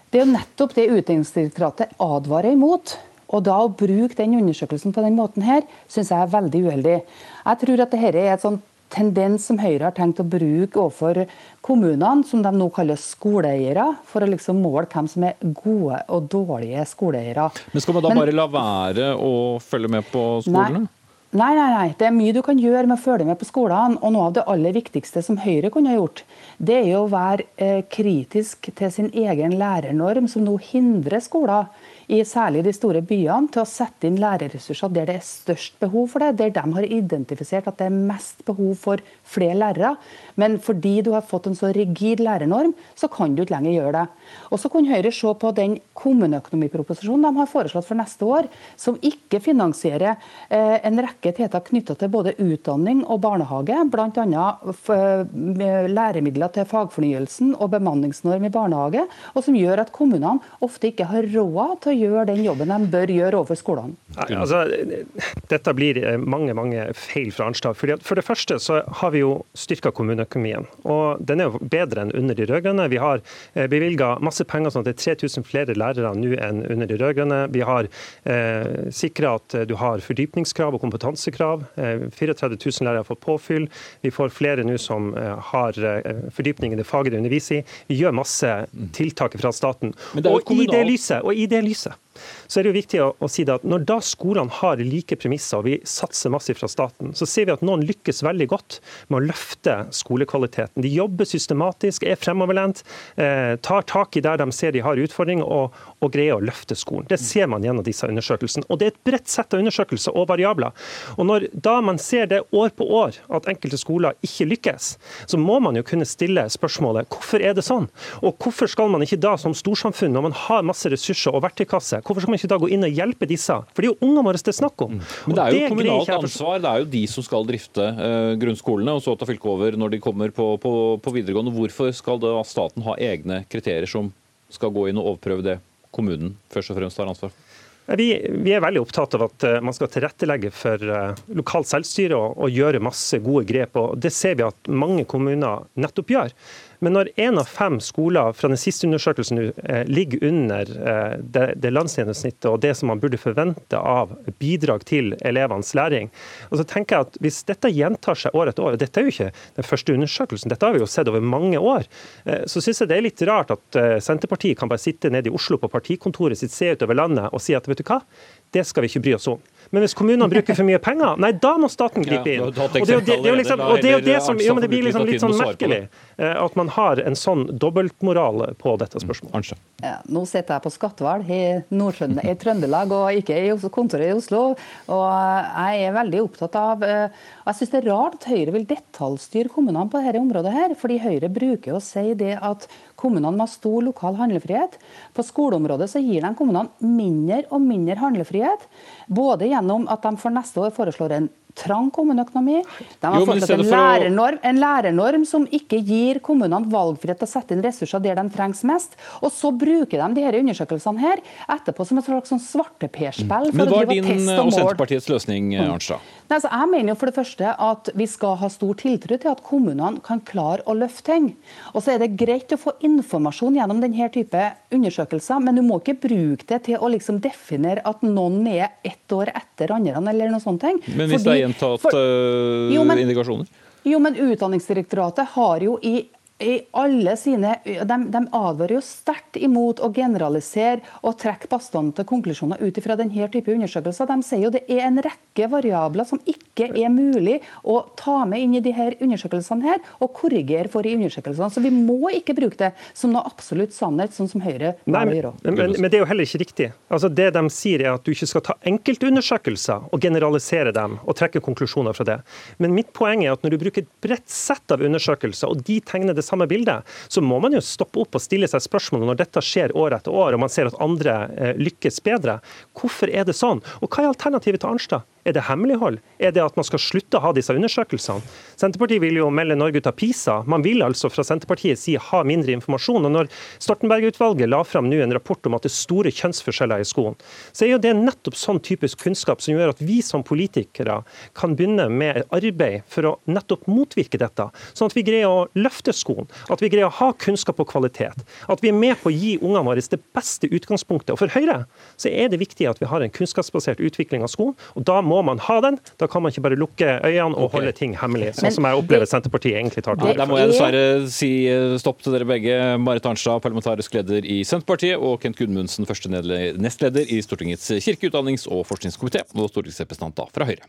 Det er jo nettopp det Utdanningsdirektoratet advarer imot. Og da Å bruke den undersøkelsen på den måten her, syns jeg er veldig uheldig. Jeg tror at dette er et sånn tendens som Høyre har tenkt å bruke overfor kommunene, som de nå kaller skoleeiere, for å liksom måle hvem som er gode og dårlige skoleeiere.
Men Skal man da Men, bare la være å følge med på skolene?
Nei. Nei, nei, nei. Det er mye du kan gjøre med å følge med på skolene. Og noe av det aller viktigste som Høyre kunne ha gjort, det er jo å være eh, kritisk til sin egen lærernorm, som nå hindrer skoler i særlig de store byene, til å sette inn lærerressurser der det er størst behov for det, der de har identifisert at det er mest behov for flere lærere. Men fordi du har fått en så rigid lærernorm, så kan du ikke lenger gjøre det. Og Så kunne Høyre se på den kommuneøkonomiproposisjonen de har foreslått for neste år, som ikke finansierer eh, en rekke tiltak knytta til både utdanning og barnehage, bl.a. Eh, læremidler til fagfornyelsen og bemanningsnorm i barnehage, og som gjør at kommunene ofte ikke har råd til å gjøre den jobben de bør gjøre overfor skolene?
Altså, dette blir eh, mange mange feil fra Arnstad. For det første så har vi jo styrka kommuneøkonomien. og Den er jo bedre enn under de rød-grønne. Vi har eh, bevilga masse penger sånn at det er 3000 flere lærere nå enn under de rød-grønne. Vi har eh, sikra at du har fordypningskrav og kompetansekrav. Eh, 34 000 lærere har fått påfyll. Vi får flere nå som eh, har fordypning i det faget de underviser i. Vi gjør masse tiltak fra staten. Og i det lyset, og i det lyset interesse så er det jo viktig å, å si at Når da skolene har like premisser, og vi satser massivt fra staten, så ser vi at noen lykkes veldig godt med å løfte skolekvaliteten. De jobber systematisk, er fremoverlent, eh, tar tak i der de ser de har utfordringer, og, og, greier å løfte skolen. Det ser man gjennom disse undersøkelsene. Og det er et bredt sett av undersøkelser og variabler. Og når da man ser det år på år, at enkelte skoler ikke lykkes, så må man jo kunne stille spørsmålet hvorfor er det sånn? Og hvorfor skal man ikke da som storsamfunn, når man har masse ressurser og verktøykasse, hvorfor skal man ikke da gå inn og hjelpe disse? For det er jo ungene våre det er snakk om. Mm.
Men det er jo det kommunalt ansvar. Det er jo de som skal drifte uh, grunnskolene, og så ta fylket over når de kommer på, på, på videregående. Hvorfor skal da staten ha egne kriterier som skal gå inn og overprøve det kommunen først og fremst har ansvar for?
Vi, vi, er veldig opptatt av at man skal tilrettelegge for lokalt selvstyre og, og gjøre masse gode grep. og Det ser vi at mange kommuner nettopp gjør. Men når én av fem skoler fra den siste undersøkelsen eh, ligger under eh, det, landsgjennomsnittet og det som man burde forvente av bidrag til elevenes læring, og så tenker jeg at hvis dette gjentar seg år etter år, og dette er jo ikke den første undersøkelsen, dette har vi jo sett over mange år, eh, så syns jeg det er litt rart at Senterpartiet kan bare sitte nede i Oslo på partikontoret sitt, se utover landet og si at vet du hva, det skal vi ikke bry oss om. Men hvis kommunene bruker for mye penger, nei, da må staten gripe inn. og det, er jo liksom, og det, det som, jo, det blir liksom litt sånn merkelig eh, at man har en sånn dobbeltmoral på dette spørsmålet.
Ja, nå sitter jeg på Skatval i, i Trøndelag og ikke i kontoret i Oslo. Og jeg er veldig opptatt av eh, Jeg syns det er rart at Høyre vil detaljstyre kommunene på dette området. her, fordi Høyre bruker å si det at kommunene må ha stor lokal handlefrihet. På skoleområdet så gir de kommunene mindre og mindre handlefrihet. Både gjennom at de for neste år foreslår en trang kommuneøkonomi. De har fått en lærernorm, en lærernorm som ikke gir kommunene valgfrihet til å sette inn ressurser der de trengs mest. Og så bruker de de her undersøkelsene her etterpå som et slags sånn svarteperspill.
Men hva er din og, og Senterpartiets løsning,
mm.
Arnstad?
Nei, så jeg mener jo for det første at vi skal ha stor tiltro til at kommunene kan klare å løfte ting. Og så er det greit å få informasjon gjennom denne type undersøkelser, men du må ikke bruke det til å liksom definere at noen er ett år etter andre eller noe sånt.
Men hvis Fordi, det er gjentatt for, eh, jo, men, indikasjoner?
Jo, men Utdanningsdirektoratet har jo i i alle sine, de, de advarer jo sterkt imot å generalisere og trekke bastante konklusjoner ut fra denne type undersøkelser. De sier jo det er en rekke variabler som ikke er mulig å ta med inn i de her undersøkelsene her, og korrigere for i undersøkelsene. Så vi må ikke bruke det som noe absolutt sannhet, sånn som Høyre
Nei, men, men, men, det er jo heller ikke riktig. Altså Det de sier er at du ikke skal ta enkeltundersøkelser og generalisere dem og trekke konklusjoner fra det. Men mitt poeng er at når du bruker et bredt sett av undersøkelser, og de tegner det samme bildet, så må man jo stoppe opp og stille seg spørsmål når dette skjer år etter år, og man ser at andre eh, lykkes bedre. Hvorfor er det sånn? Og hva er alternativet til Arnstad? Er det hemmelighold? Er det at man skal slutte å ha disse undersøkelsene? Senterpartiet vil jo melde Norge ut av PISA. Man vil altså fra Senterpartiets side ha mindre informasjon. Og når Stoltenberg-utvalget la fram nå en rapport om at det er store kjønnsforskjeller i skolen, så er jo det nettopp sånn typisk kunnskap som gjør at vi som politikere kan begynne med arbeid for å nettopp motvirke dette. Sånn at vi greier å løfte skolen, at vi greier å ha kunnskap og kvalitet. At vi er med på å gi ungene våre det beste utgangspunktet. Og For Høyre så er det viktig at vi har en kunnskapsbasert utvikling av skolen. og da må man ha den. Da kan man ikke bare lukke øynene og okay. holde ting hemmelig, sånn som jeg opplever Senterpartiet egentlig tar til.
Der må jeg dessverre si eh, stopp til dere begge. Marit Arnstad, parlamentarisk leder i Senterpartiet, og Kent Gudmundsen, første nestleder i Stortingets kirke-, utdannings- og forskningskomité, og stortingsrepresentant fra Høyre.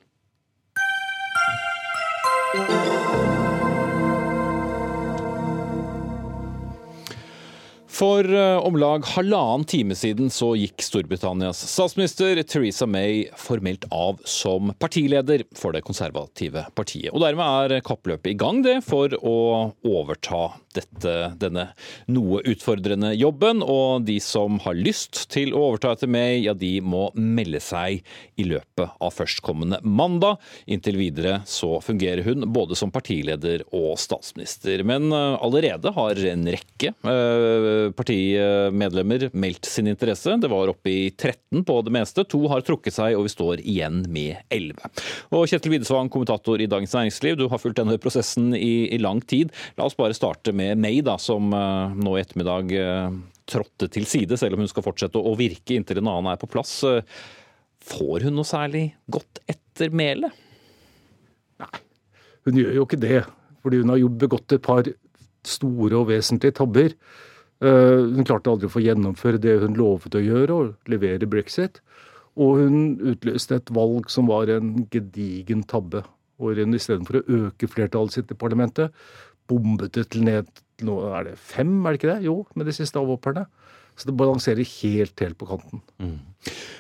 For uh, om lag halvannen time siden så gikk Storbritannias statsminister Theresa May formelt av som partileder for det konservative partiet. Og dermed er kappløpet i gang det for å overta dette, denne noe utfordrende jobben. Og de som har lyst til å overta etter May, ja de må melde seg i løpet av førstkommende mandag. Inntil videre så fungerer hun både som partileder og statsminister. Men uh, allerede har en rekke uh, partimedlemmer meldt sin interesse. Det var oppe i 13 på det meste. To har trukket seg, og vi står igjen med 11. Og Kjetil Widesvang, kommentator i Dagens Næringsliv, du har fulgt denne prosessen i, i lang tid. La oss bare starte med May, da, som uh, nå i ettermiddag uh, trådte til side, selv om hun skal fortsette å virke inntil en annen er på plass. Uh, får hun noe særlig godt etter melet?
Nei, hun gjør jo ikke det. Fordi hun har jo begått et par store og vesentlige tabber. Eh, hun klarte aldri å få gjennomføre det hun lovet å gjøre, og levere brexit. Og hun utløste et valg som var en gedigen tabbe. Hvor hun istedenfor å øke flertallet sitt i parlamentet, bombet det til ned nå er det fem, er det ikke det? Jo, med de siste avhopperne. Så det balanserer helt, helt på kanten. Mm.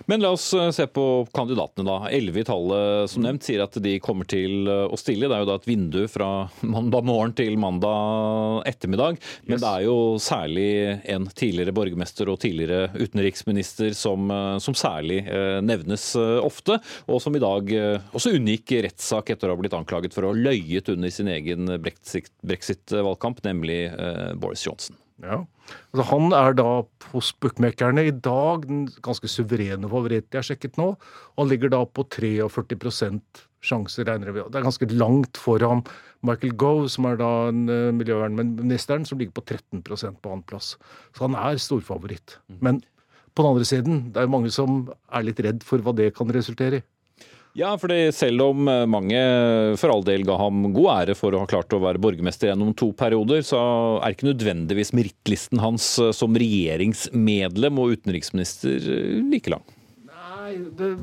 Men la oss eh, se på kandidatene, da. Elleve i tallet som nevnt sier at de kommer til eh, å stille. Det er jo da et vindu fra mandag morgen til mandag ettermiddag. Men yes. det er jo særlig en tidligere borgermester og tidligere utenriksminister som, eh, som særlig nevnes ofte, og som i dag også unngikk rettssak etter å ha blitt anklaget for å ha løyet under sin egen brexit-valgkamp, nemlig Boris Johnson.
Ja. Altså, han er da hos bookmakerne i dag den ganske suverene favoritt jeg har sjekket nå. Og han ligger da på 43 sjanse, regner vi. Det er ganske langt foran Michael Gove, som er da en, uh, miljøvernministeren, som ligger på 13% på annenplass. Så han er storfavoritt. Mm. Men på den andre siden, det er jo mange som er litt redd for hva det kan resultere i.
Ja, fordi selv om eh, mange for all del ga ham god ære for å ha klart å være borgermester gjennom to perioder, så er ikke nødvendigvis merittlisten hans eh, som regjeringsmedlem og utenriksminister eh, like lang.
Nei, det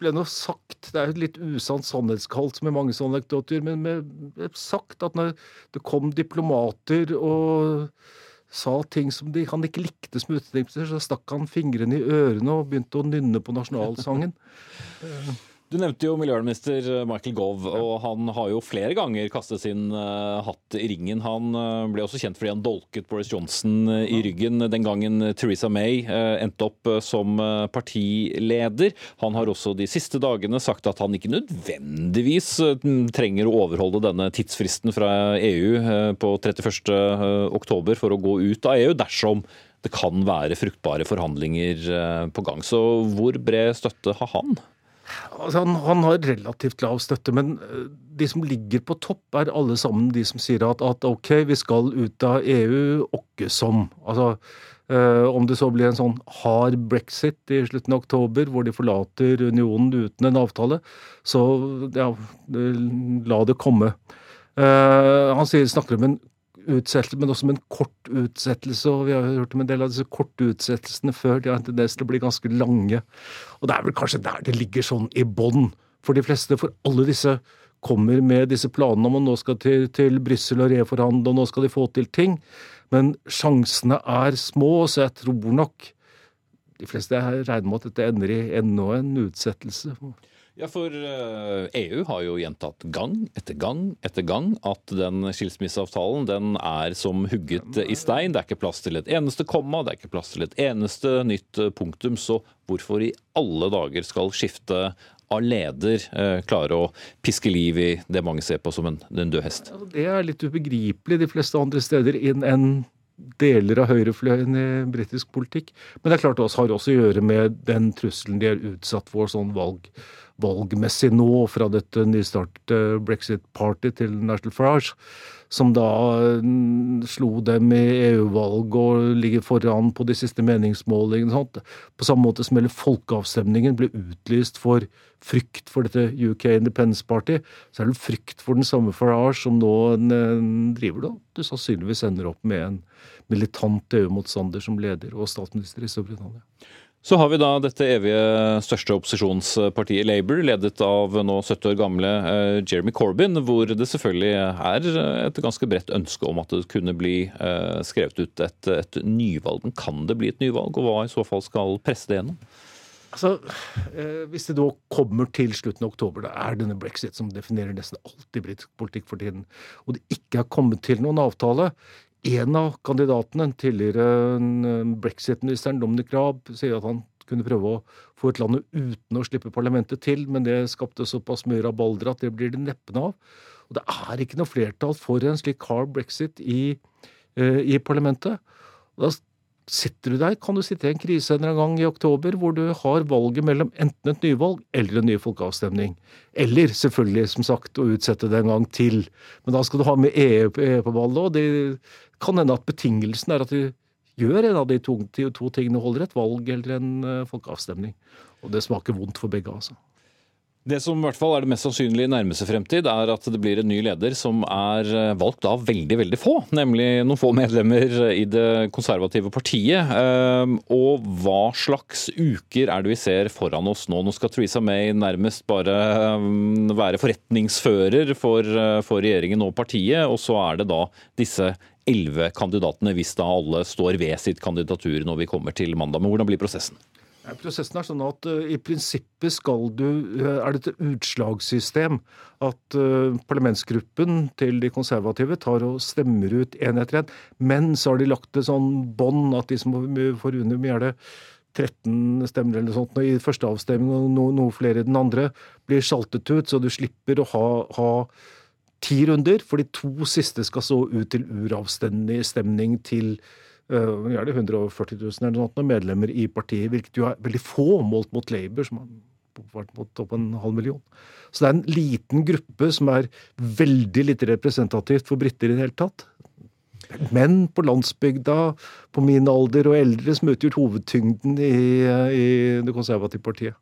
ble nå sagt, det er jo litt usant sannhetskalt med mange sånne anekdoter, men det ble sagt at når det kom diplomater og sa ting som de, han ikke likte som utenriksminister, så stakk han fingrene i ørene og begynte å nynne på nasjonalsangen.
Du nevnte jo miljøvernminister Michael Gove, og han har jo flere ganger kastet sin uh, hatt i ringen. Han uh, ble også kjent fordi han dolket Boris Johnson uh, i ryggen den gangen Theresa May endte opp som partileder. Han har også de siste dagene sagt at han ikke nødvendigvis trenger å overholde denne tidsfristen fra EU på 31. oktober for å gå ut av EU, dersom det kan være fruktbare forhandlinger på gang. Så hvor bred støtte har han?
Altså, han, han, har relativt lav støtte, men eh, de som ligger på topp, er alle sammen de som sier at, at ok, vi skal ut av EU åkke som. Altså, eh, om det så blir en sånn hard brexit i slutten av oktober, hvor de forlater unionen uten en avtale, så ja, la det komme. Eh, han sier, snakker om en utsettelse, men også med en kort utsettelse. og Vi har hørt om en del av disse korte utsettelsene før. De har en tendens til å bli ganske lange. Og det er vel kanskje der det ligger sånn i bånn for de fleste. For alle disse kommer med disse planene om at nå skal til, til Brussel og reforhandle, og nå skal de få til ting. Men sjansene er små, så jeg tror nok de fleste regner med at dette ender i enda en utsettelse.
Ja, for EU eh, e har jo gjentatt gang etter gang etter gang at den skilsmisseavtalen den er som hugget i stein. Det er ikke plass til et eneste komma, det er ikke plass til et eneste nytt eh, punktum. Så hvorfor i alle dager skal skifte av leder eh, klare å piske liv i det mange ser på som en, en død hest?
Det er litt ubegripelig de fleste andre steder enn deler av høyrefløyen i britisk politikk. Men det er klart det har også å gjøre med den trusselen de er utsatt for sånn valg valgmessig nå fra dette nystartede Brexit Party til National Farage, som da mm, slo dem i EU-valg og ligger foran på de siste meningsmålingene. Sånt. På samme måte som hele folkeavstemningen ble utlyst for frykt for dette UK Independence Party, så er det frykt for den samme Farage som nå driver da. Du sannsynligvis ender opp med en militant EU-motstander som leder og statsminister i Storbritannia.
Så har vi da dette evige største opposisjonspartiet Labour, ledet av nå 70 år gamle eh, Jeremy Corbyn, hvor det selvfølgelig er et ganske bredt ønske om at det kunne bli eh, skrevet ut et, et nyvalg. Men kan det bli et nyvalg, og hva i så fall skal presse det gjennom?
Altså, eh, Hvis det da kommer til slutten av oktober, da er denne brexit som definerer nesten alt i britisk politikk for tiden, og det ikke har kommet til noen avtale, en av kandidatene, tidligere brexit-ministeren Dominic Raab, sier at han kunne prøve å få ut landet uten å slippe parlamentet til, men det skapte såpass mye rabalder at det blir det neppe av. Og det er ikke noe flertall for en slik hard brexit i, eh, i parlamentet. Da sitter du der, kan du sitte i en krise en gang i oktober hvor du har valget mellom enten et nyvalg eller en ny folkeavstemning. Eller selvfølgelig, som sagt, å utsette det en gang til. Men da skal du ha med EU på ballet, og det kan hende at betingelsen er at du gjør en av de to, to tingene, holder et valg eller en uh, folkeavstemning. Og det smaker vondt for begge, altså.
Det som i hvert fall er det mest sannsynlige i nærmeste fremtid, er at det blir en ny leder som er eh, valgt av veldig veldig få, nemlig noen få medlemmer i det konservative partiet. Eh, og hva slags uker er det vi ser foran oss nå? Nå skal Theresa May nærmest bare være forretningsfører for, for regjeringen og partiet, og så er det da disse elleve kandidatene, hvis da alle står ved sitt kandidatur når vi kommer til mandag. Men hvordan blir prosessen?
Prosessen er sånn at uh, i prinsippet skal du uh, Er det et utslagssystem at uh, parlamentsgruppen til de konservative tar og stemmer ut én etter én, men så har de lagt et sånn bånd at de som får under mye er det 13 stemmer eller sånt i første avstemning og noe, noe flere i den andre, blir saltet ut, så du slipper å ha, ha ti runder, for de to siste skal så ut til uravstemning til er det 140 000 eller noe medlemmer i partiet, hvilket jo er veldig få målt mot Labour, som har vært mot opp en halv million. Så det er en liten gruppe som er veldig lite representativt for briter i det hele tatt. Menn på landsbygda, på min alder og eldre, som utgjør hovedtyngden i, i det konservative partiet.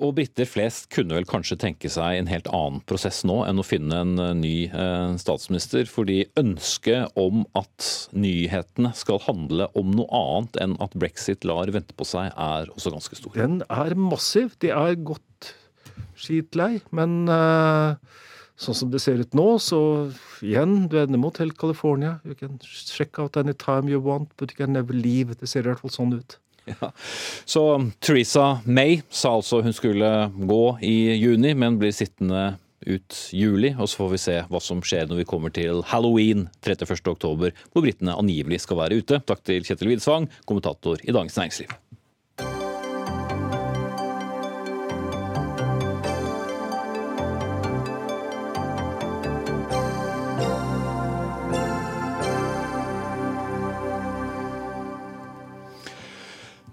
Og briter flest kunne vel kanskje tenke seg en helt annen prosess nå enn å finne en eh, ny eh, statsminister, fordi ønsket om at nyhetene skal handle om noe annet enn at brexit lar vente på seg, er også ganske stor.
Den er massiv. De er godt skitlei, men eh, sånn som det ser ut nå, så igjen, du ender mot helt California. You can check out any time you want, but you can never leave. Det ser i hvert fall sånn ut.
Ja. Så Theresa May sa altså hun skulle gå i juni, men blir sittende ut juli. Og så får vi se hva som skjer når vi kommer til halloween 31.10, hvor britene angivelig skal være ute. Takk til Kjetil Widsvang, kommentator i Dagens Næringsliv.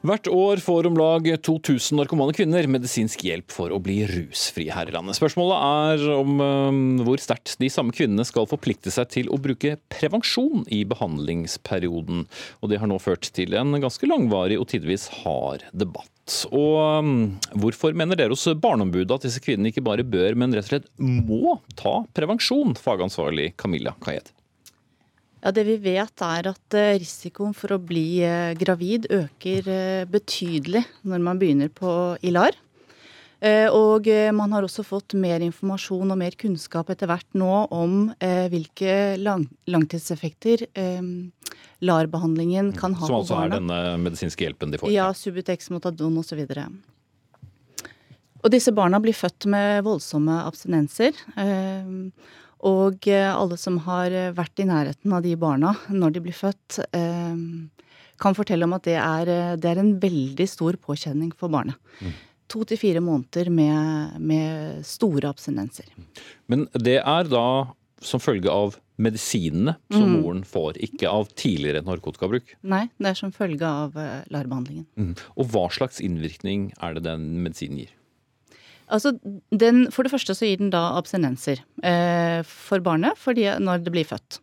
Hvert år får om lag 2000 narkomane kvinner medisinsk hjelp for å bli rusfrie her i landet. Spørsmålet er om um, hvor sterkt de samme kvinnene skal forplikte seg til å bruke prevensjon i behandlingsperioden. Og det har nå ført til en ganske langvarig og tidvis hard debatt. Og um, hvorfor mener dere hos Barneombudet at disse kvinnene ikke bare bør, men rett og slett må ta prevensjon? Fagansvarlig Camilla Kayed.
Ja, Det vi vet er at eh, risikoen for å bli eh, gravid øker eh, betydelig når man begynner på ILAR. Og man har også fått mer informasjon og mer kunnskap etter hvert nå om hvilke lang langtidseffekter LAR-behandlingen kan ha
på barna. Som altså
er
denne medisinske hjelpen de får?
Ja, Subutex, Motadon osv. Og disse barna blir født med voldsomme abstinenser. Og eh, alle som har eh, vært i nærheten av de barna når de blir født, eh, kan fortelle om at det er, det er en veldig stor påkjenning for barnet. Mm. To til fire måneder med, med store abstinenser.
Men det er da som følge av medisinene som mm. moren får, ikke av tidligere narkotikabruk?
Nei, det er som følge av LAR-behandlingen.
Mm. Og hva slags innvirkning er det den medisinen gir?
Altså, den, For det første så gir den da abstinenser eh, for barnet fordi, når det blir født.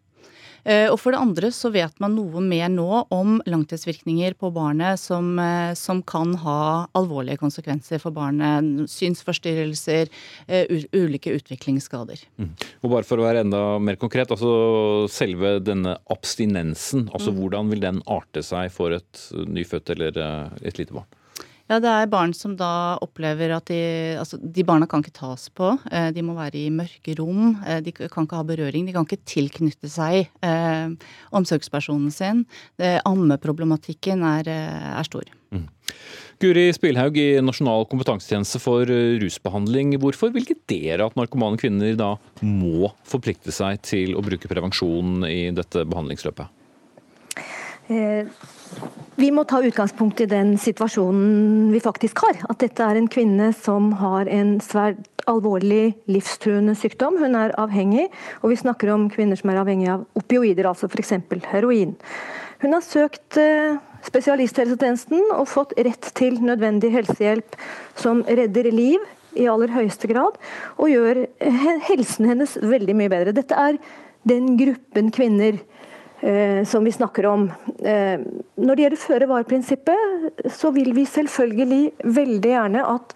Eh, og for det andre så vet man noe mer nå om langtidsvirkninger på barnet som, eh, som kan ha alvorlige konsekvenser for barnet. Synsforstyrrelser, eh, ulike utviklingsskader.
Mm. Og bare for å være enda mer konkret, altså selve denne abstinensen, altså mm. hvordan vil den arte seg for et nyfødt eller et lite barn?
Ja, det er barn som da opplever at de Altså, de barna kan ikke tas på. Eh, de må være i mørke rom. Eh, de kan ikke ha berøring. De kan ikke tilknytte seg eh, omsorgspersonen sin. Det, ammeproblematikken er, er stor. Mm.
Guri Spilhaug i Nasjonal kompetansetjeneste for rusbehandling. Hvorfor vil ikke dere at narkomane kvinner da må forplikte seg til å bruke prevensjon i dette behandlingsløpet?
Eh, vi må ta utgangspunkt i den situasjonen vi faktisk har. At dette er en kvinne som har en svært alvorlig livstruende sykdom. Hun er avhengig, og vi snakker om kvinner som er avhengig av opioider, altså f.eks. heroin. Hun har søkt eh, spesialisthelsetjenesten og fått rett til nødvendig helsehjelp som redder liv i aller høyeste grad, og gjør helsen hennes veldig mye bedre. Dette er den gruppen kvinner som vi snakker om. Eh, når det gjelder føre-var-prinsippet, så vil vi selvfølgelig veldig gjerne at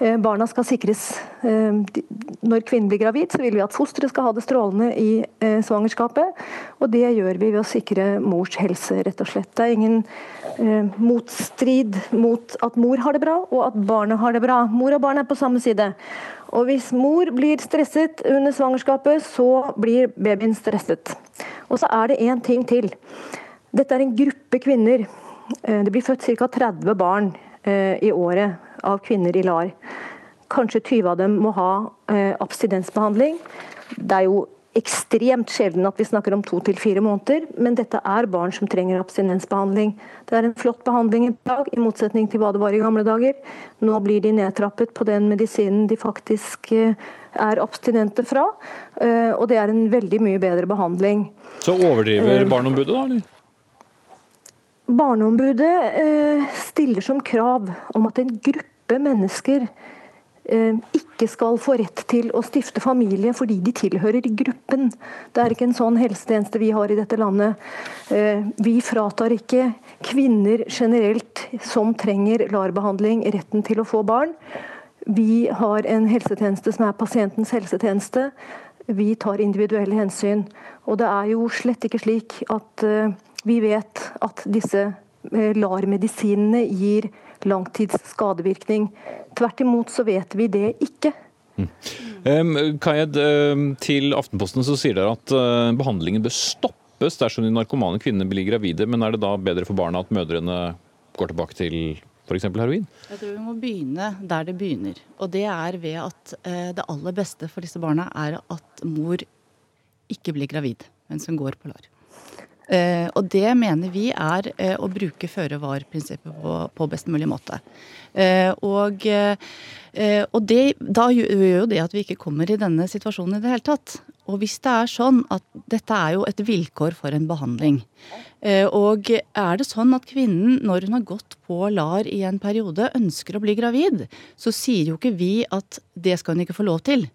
eh, barna skal sikres Når kvinnen blir gravid, så vil vi at fosteret skal ha det strålende i svangerskapet. Og det gjør vi ved å sikre mors helse, rett og slett. Det er ingen motstrid mot at mor har det bra, og at barnet har det bra. Mor og barn er på samme side. Og hvis mor blir stresset under svangerskapet, så blir babyen stresset. Og så er det én ting til. Dette er en gruppe kvinner. Eh, det blir født ca. 30 barn eh, i året av kvinner i LAR. Kanskje 20 av dem må ha eh, abstinensbehandling. Det er jo ekstremt sjelden at vi snakker om to til fire måneder, men dette er barn som trenger abstinensbehandling. Det er en flott behandling i dag, i motsetning til hva det var i gamle dager. Nå blir de nedtrappet på den medisinen de faktisk eh, er abstinente fra, eh, og det er en veldig mye bedre behandling.
Så overdriver Barneombudet, da? eller?
Barneombudet eh, stiller som krav om at en gruppe mennesker eh, ikke skal få rett til å stifte familie fordi de tilhører gruppen. Det er ikke en sånn helsetjeneste vi har i dette landet. Eh, vi fratar ikke kvinner generelt som trenger LAR-behandling, retten til å få barn. Vi har en helsetjeneste som er pasientens helsetjeneste. Vi tar individuelle hensyn. Og det er jo slett ikke slik at vi vet at disse eh, LAR-medisinene gir langtids skadevirkning. Tvert imot så vet vi det ikke.
Mm. Um, Kayed, um, til Aftenposten så sier dere at uh, behandlingen bør stoppes dersom de narkomane kvinnene blir gravide, men er det da bedre for barna at mødrene går tilbake til f.eks. heroin?
Jeg tror vi må begynne der det begynner. Og det er ved at uh, det aller beste for disse barna er at mor ikke blir gravid mens hun går på LAR. Eh, og det mener vi er eh, å bruke føre-var-prinsippet på, best mulig måte. Eh, og, og det, da gjør jo det at vi ikke kommer i denne situasjonen i det hele tatt. Og hvis det er sånn at dette er jo et vilkår for en behandling. Og er det sånn at kvinnen, når hun har gått på LAR i en periode, ønsker å bli gravid, så sier jo ikke vi at det skal hun ikke få lov til.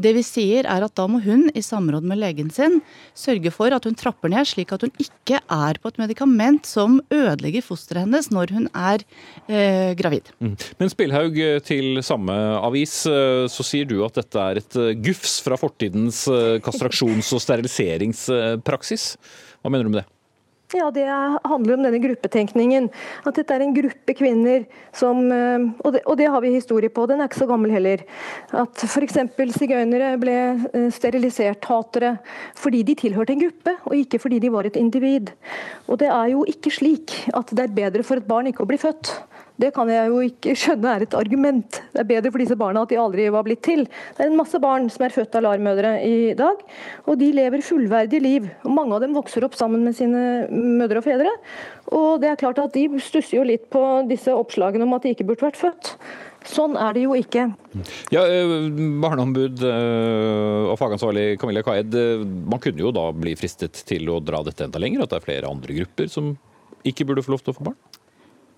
Det vi sier er at da må hun i samråd med legen sin sørge for at hun trapper ned, slik at hun ikke er på et medikament som ødelegger fosteret hennes når hun er eh, gravid.
Mm. Men Spillhaug, eh, til samme avis, eh, så sier du at dette er et eh, gufs fra fortidens kastraksjons- og steriliseringspraksis. Hva mener du med det?
Ja, Det handler om denne gruppetenkningen. At dette er en gruppe kvinner som eh, Og det, og det har vi historie på, den er ikke så gammel heller. At f.eks. sigøynere ble eh, sterilisert hatere fordi de tilhørte en gruppe, og ikke fordi de var et individ. Og det er jo ikke slik at det er bedre for et barn ikke å bli født. Det kan jeg jo ikke skjønne er et argument. Det er bedre for disse barna at de aldri var blitt til. Det er en masse barn som er født av LAR-mødre i dag, og de lever fullverdige liv. Og mange av dem vokser opp sammen med sine mødre og fedre. Og det er klart at de stusser jo litt på disse oppslagene om at de ikke burde vært født. Sånn er det jo ikke.
Ja, eh, Barneombud eh, og fagansvarlig Camilla Kaed, eh, man kunne jo da bli fristet til å dra dette enda lenger? At det er flere andre grupper som ikke burde få lov til å få barn?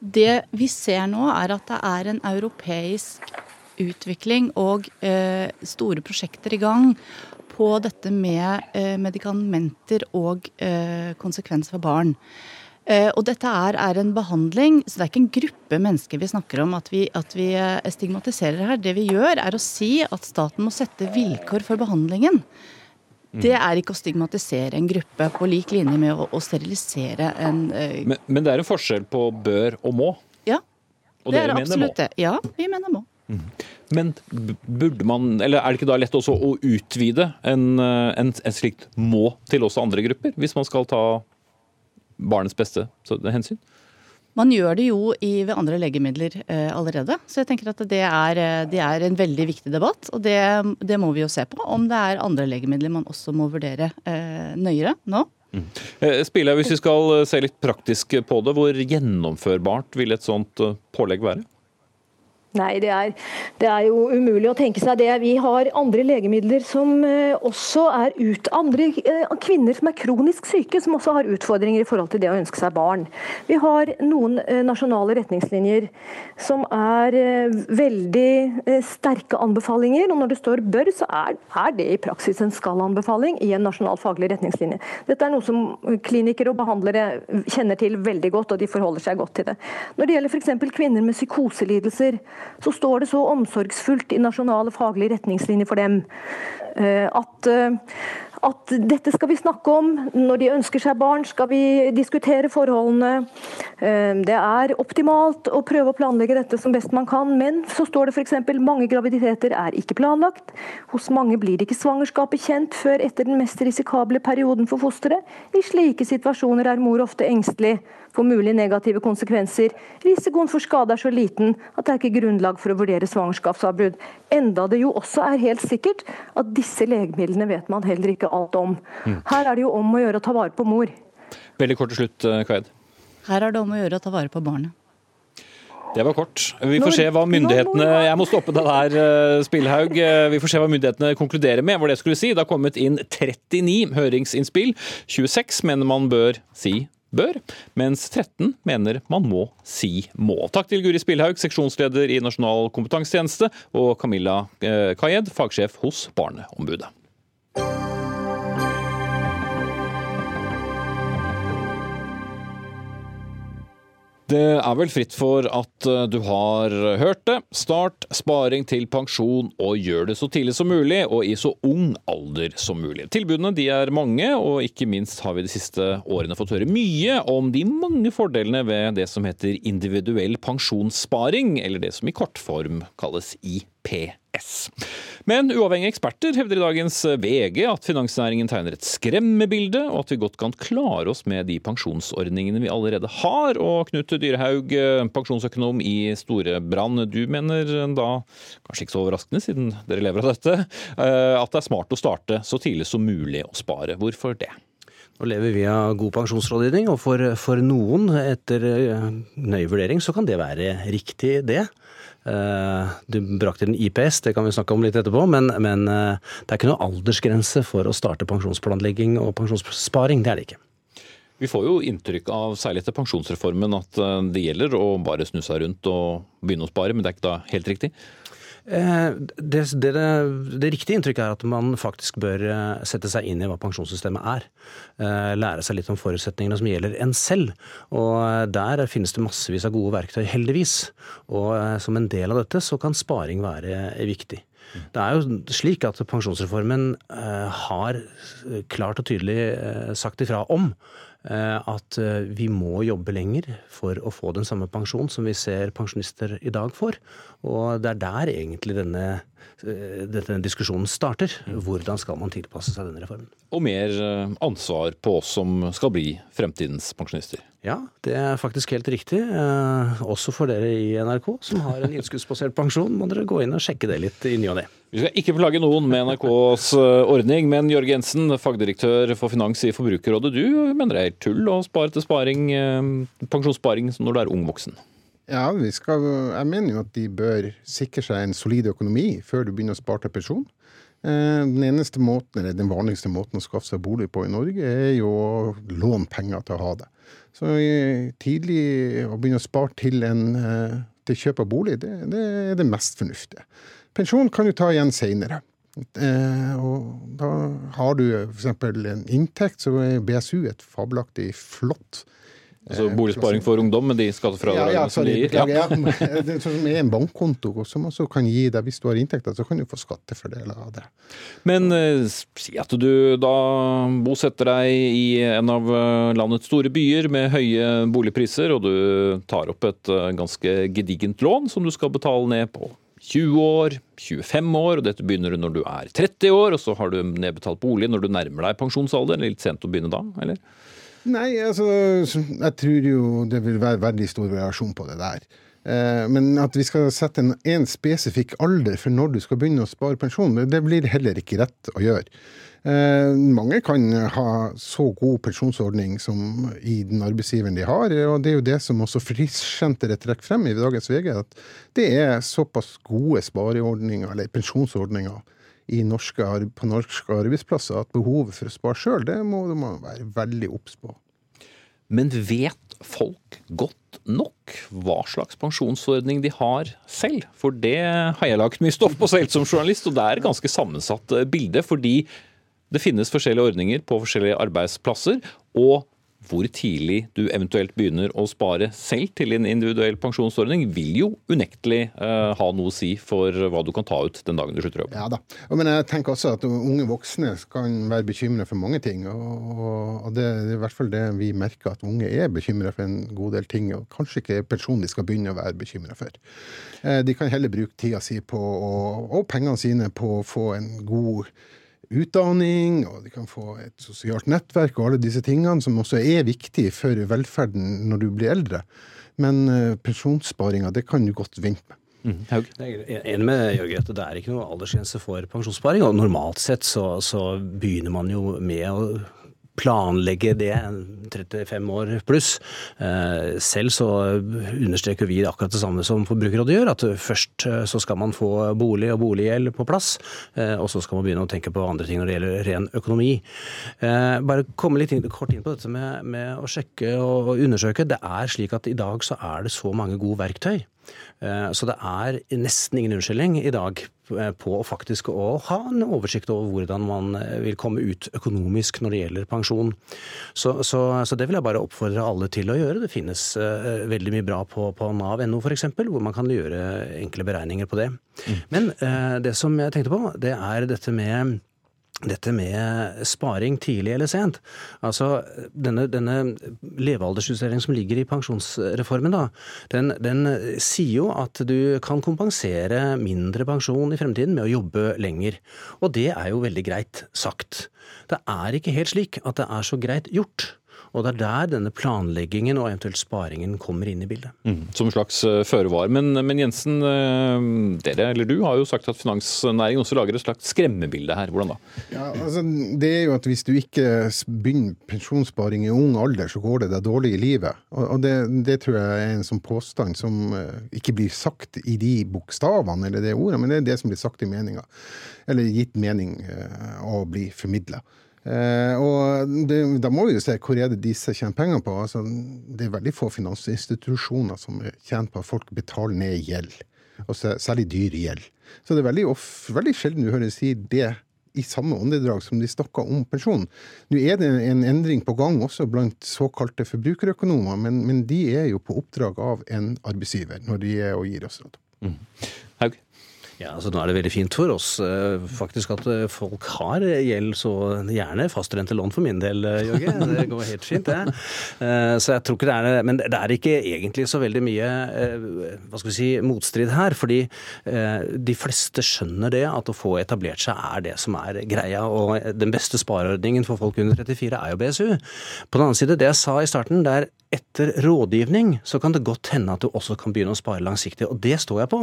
Det vi ser nå, er at det er en europeisk utvikling og eh, store prosjekter i gang på dette med eh, medikamenter og eh, konsekvenser for barn. Eh, og dette er, er, en behandling, så det er ikke en gruppe mennesker vi snakker om at vi, at vi eh, stigmatiserer her. Det vi gjør, er å si at staten må sette vilkår for behandlingen. Det er ikke å stigmatisere en gruppe på lik linje med å, å sterilisere en uh...
men, men, det er en forskjell på bør og må?
Ja, og det er absolutt det. Ja, vi mener må. Mm.
Men burde man, eller er det ikke da lett også å utvide en, eh, en, en slikt må til også andre grupper, hvis man skal ta barnets beste hensyn?
Man gjør det jo i, ved andre legemidler eh, allerede. Så jeg tenker at det er, eh, det er en veldig viktig debatt. Og det, det, må vi jo se på. Om det er andre legemidler man også må vurdere eh, nøyere nå. Mm.
Eh, hvis vi skal se litt praktisk på det, hvor gjennomførbart vil et sånt pålegg være?
Nei, det er, det er, jo umulig å tenke seg det. Vi har andre legemidler som uh, også er ut Andre uh, kvinner som er kronisk syke, som også har utfordringer i forhold til det å ønske seg barn. Vi har noen uh, nasjonale retningslinjer som er veldig sterke anbefalinger. Og når det står 'bør', så er, er det i praksis en skal-anbefaling i en nasjonal faglig retningslinje. Dette er noe som klinikere og behandlere kjenner til veldig godt, og de forholder seg godt til det. Når det gjelder f.eks. kvinner med psykoselidelser, så står det så omsorgsfullt i nasjonale faglige retningslinjer for dem eh, at eh, at dette skal vi snakke om. Når de ønsker seg barn, skal vi diskutere forholdene. Eh, det er optimalt å prøve å planlegge dette som best man kan, men så står det f.eks. mange graviditeter er ikke planlagt. Hos mange blir ikke svangerskapet kjent før etter den mest risikable perioden for fosteret. I slike situasjoner er mor ofte engstelig for mulige negative konsekvenser. Risikoen for skade er så liten at det er ikke grunnlag for å vurdere svangerskapsavbrudd. Enda det jo også er helt sikkert at disse legemidlene vet man heller ikke alt om. Her er det jo om å gjøre å ta vare på mor.
Veldig kort til slutt, Kaed. Kveid.
Her er det om å gjøre å ta vare på barnet.
Det var kort. Vi får se hva myndighetene Jeg må stoppe deg der, eh, Spillhaug. Eh, Vi får se hva myndighetene konkluderer med. Hva det skulle si. Det har kommet inn 39 høringsinnspill. 26 mener man bør si bør, mens 13 mener man må si må. Takk til Guri Spillhaug, seksjonsleder i Nasjonal kompetansetjeneste, og Camilla eh, Kayed, fagsjef hos Barneombudet. Det er vel fritt for at eh, du har hørt det. Start sparing til pensjon og gjør det så tidlig som mulig og i så ung alder som mulig. Tilbudene de er mange, og ikke minst har vi de siste årene fått høre mye om de mange fordelene ved det som heter individuell pensjonssparing, eller det som i kortform kalles IPS. Men uavhengige eksperter hevder i dagens VG at finansnæringen tegner et skremmebilde, og at vi godt kan klare oss med de pensjonsordningene vi allerede har. Og Knut Dyrehaug, pensjonsøkonom i Storebrann, du mener da, kanskje ikke så overraskende siden dere lever av dette, eh, at det er smart å starte så tidlig som mulig å spare. Hvorfor det?
Nå lever vi av god pensjonsrådgivning, og for, for noen, etter eh, nøye vurdering, så kan det være riktig, det. Eh, Du brakte inn IPS, det kan vi snakke om litt etterpå, men, men eh, det er ikke noe aldersgrense for å starte pensjonsplanlegging og pensjonssparing. Det er det ikke.
Vi får jo inntrykk av, særlig etter pensjonsreformen, at eh, det gjelder å bare snu seg rundt og begynne å spare, men det er ikke da helt riktig?
Eh, Det, det, det riktige inntrykket er at man faktisk bør eh, sette seg inn i hva pensjonssystemet er. Eh, Lære seg litt om forutsetningene som gjelder en selv. Og der finnes det massevis av gode verktøy, heldigvis. Og som en del av dette så kan sparing være viktig. Det er jo slik at pensjonsreformen har klart og tydelig sagt ifra om at eh, vi må jobbe lenger for å få den samme pensjon som vi ser pensjonister i dag får. Og det er der egentlig denne, eh, denne diskusjonen starter. Hvordan skal man tilpasse seg denne reformen?
Og mer eh, ansvar på oss som skal bli fremtidens pensjonister.
Ja, det er faktisk helt riktig. Eh, også for dere i NRK som har en innskuddsbasert pensjon, må dere gå inn og sjekke det litt i ny og ne.
Vi skal ikke plage noen med NRKs eh, ordning, men Jørg Jensen, fagdirektør for finans i Forbrukerrådet, du mener det er tull å spare til sparing, eh, pensjonssparing når du er ung voksen?
Ja, vi skal, jeg mener jo at de bør sikre seg en solid økonomi før du begynner å spare til pensjon. Eh, Den eneste måten, eller den vanligste måten å skaffe seg bolig på i Norge, er jo å låne penger til å ha det. Så eh, tidlig å begynne å spare til, en, eh, til kjøp av bolig, det, det er det mest fornuftige. Pensjon kan du ta igjen seinere. Og da har du f.eks. en inntekt, så er BSU et fabelaktig flott
Altså Boligsparing for ungdom med de skattefradragene
ja, ja,
som de gir?
ja. Det er som er en bankkonto som også kan gi deg, hvis du har inntekter, så kan du få skattefordeler av det.
Men eh, si at du da bosetter deg i en av eh, landets store byer med høye boligpriser, og du tar opp et eh, ganske gedigent lån som du skal betale ned på 20 år, 25 år, og dette begynner du når du er 30 år, og så har du nedbetalt bolig når du nærmer deg pensjonsalder. Det er litt sent å begynne da, eller?
Nei, altså, jeg tror jo det vil være veldig stor variasjon på det der. Eh, Men at vi skal sette en, en spesifikk alder for når du skal begynne å spare pensjon, det- blir heller ikke rett å gjøre. Eh, Mange kan ha så god pensjonsordning som i den arbeidsgiveren de har, og det er jo det som også Frischsenteret trekker frem i dagens VG, at det er såpass gode spareordninger, eller pensjonsordninger, norske, på norske arbeidsplasser at behovet for å spare sjøl, det må man være veldig obs på.
Men vet folk godt nok hva slags pensjonsordning de har selv? For det har jeg lagt mye stoff på selv som journalist, og det er et ganske sammensatt eh, bilde. Fordi det finnes forskjellige ordninger på forskjellige arbeidsplasser. og hvor tidlig du eventuelt begynner å spare selv til en individuell pensjonsordning, vil jo unektelig eh, ha noe å si for hva du kan ta ut den dagen du slutter å jobbe.
Ja da. Men jeg tenker også at unge voksne kan være bekymra for mange ting. Og, og det er i hvert fall det vi merker, at unge er bekymra for en god del ting. Og kanskje ikke pensjon de skal begynne å være bekymra for. Eh, De kan heller bruke tida si på, å- og pengene sine på å få en god utdanning, og de kan få et sosialt nettverk og alle disse tingene som også er viktige for velferden når du blir eldre. Men uh, pensjonssparinga, det kan du godt vente med.
Mm, jeg er enig med Jørgen det er ikke noe aldersgrense for pensjonssparing. og Normalt sett så, så begynner man jo med å planlegge det 35 år pluss. Eh, selv så understreker vi akkurat det samme som Forbrukerrådet gjør, at først eh, så skal man få bolig og boliggjeld på plass, eh, og så skal man begynne å tenke på andre ting når det gjelder ren økonomi. Bare komme litt kort inn på dette med, med å sjekke og undersøke. Det er slik at i dag så er det så mange gode verktøy. Så det er nesten ingen unnskyldning i dag på faktisk å ha en oversikt over hvordan man eh, vil komme ut økonomisk når det gjelder pensjon. Så, så, så det vil jeg bare oppfordre alle til å gjøre. Det finnes uh, veldig mye bra på, på nav.no f.eks., hvor man kan gjøre enkle beregninger på det. Mm. Men uh, det som jeg tenkte på, det er dette med dette med sparing tidlig eller sent. Altså, denne, denne levealdersjusteringen som ligger i pensjonsreformen, da, den, den, sier jo at du kan kompensere mindre pensjon i fremtiden med å jobbe lenger. Og det er jo veldig greit sagt. Det er ikke helt slik at det er så greit gjort. Og det er der denne planleggingen og eventuelt sparingen kommer inn i bildet.
Mm, som en slags uh, føre var. Men, men, Jensen, uh, dere eller du har jo sagt at finansnæringen også lager et slags skremmebilde her. Hvordan da?
Ja, altså, det er jo at Hvis du ikke begynner pensjonssparing i ung alder, så går det deg dårlig i livet. Og, og det, det, tror jeg er en sånn påstand som uh, ikke blir sagt i de bokstavene eller det ordet, men det er det som blir sagt i meninga. Eller gitt mening å bli formidla. Eh, og det, Da må vi jo se hvor er det disse tjener penger på. Altså, det er veldig få finansinstitusjoner som tjener på at folk betaler ned gjeld, og særlig dyr gjeld. Så det er veldig, veldig sjelden du hører si det i samme åndedrag som de snakker om pensjon. Nå er det en endring på gang også blant såkalte forbrukerøkonomer, men, men de er jo på oppdrag av en arbeidsgiver når de er og gir oss råd. Mm.
Ja, altså Nå er det veldig fint for oss eh, faktisk at eh, folk har gjeld, så gjerne fastrentelån for min del, eh, Jørge. Det går helt fint, det. Så jeg tror ikke det er Men det er ikke egentlig så veldig mye hva skal vi si, motstrid her. Fordi de fleste skjønner det, at å få etablert seg er det som er greia. Og den beste spareordningen for folk under 34 er jo BSU. På den annen side, det jeg sa i starten, det er etter rådgivning så kan det godt hende at du også kan begynne å spare langsiktig, og det står jeg på.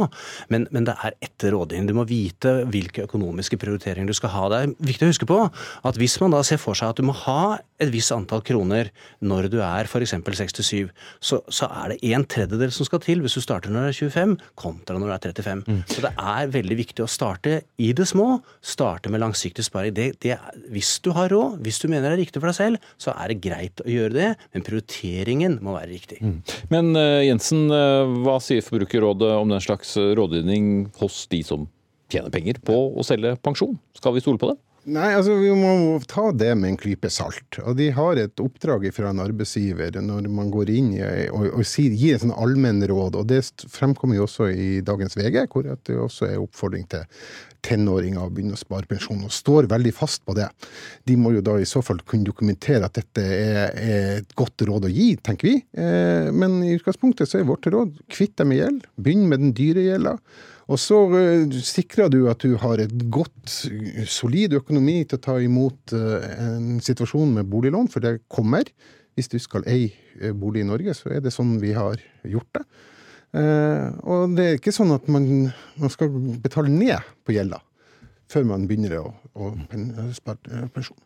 Men, men det er etter rådgivning. Du må vite hvilke økonomiske prioriteringer du skal ha. Det er viktig å huske på at hvis man da ser for seg at du må ha et visst antall kroner når du er f.eks. 67, så, så er det en tredjedel som skal til hvis du starter når du er 25, kontra når du er 35. Mm. Så det er veldig viktig å starte i det små. Starte med langsiktig sparing. Det, det, hvis du har råd, hvis du mener det er riktig for deg selv, så er det greit å gjøre det, men prioritering vurderingen må være riktig. Mm.
Men uh, Jensen, uh, hva sier Forbrukerrådet om den slags rådgivning hos de som tjener penger på å selge pensjon? Skal vi stole på det?
Nei, altså vi må ta det med en klype salt. Og de har et oppdrag fra en arbeidsgiver når man går inn og, og sier, gir en sånn allmenn råd. Og det fremkommer jo også i dagens VG, hvor det også er oppfordring til tenåringer å begynne å spare pensjon, og står veldig fast på det. De må jo da i så fall kunne dokumentere at dette er, er et godt råd å gi, tenker vi. Eh, men i utgangspunktet så er vårt råd kvitt deg med gjeld. Begynn med den dyre gjelda. Og så uh, sikrer du at du har et godt, solid økonomi til å ta imot uh, en situasjon med boliglån, for det kommer. Hvis du skal eie eh, bolig i Norge, så er det sånn vi har gjort det. Og det er ikke sånn at man skal betale ned på gjelda før man begynner å, å spare pensjon.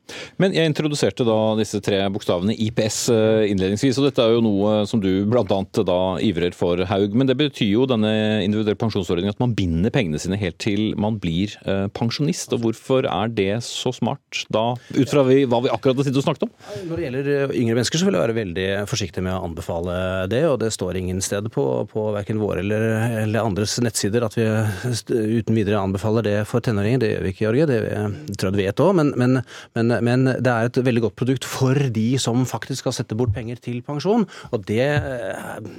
Men jeg introduserte da disse tre bokstavene IPS eh, innledningsvis, og dette er jo noe som du bl.a. da ivrer for, Haug. Men det betyr jo denne individuelle pensjonsordningen at man binder pengene sine helt til man blir eh, pensjonist. Og hvorfor er det så smart da, ut fra vi, hva vi akkurat har sittet og snakket om?
Når det gjelder eh, yngre mennesker, så vil jeg være veldig forsiktig med å anbefale det. Og det står ingen sted på, på verken våre eller, eller andres nettsider at vi uten videre anbefaler det for tenåringer. Det gjør vi ikke, Jorge. Det tror jeg du vet òg. Men, men, men, men, det er et veldig godt produkt for de som faktisk skal sette bort penger til pensjon. Og det,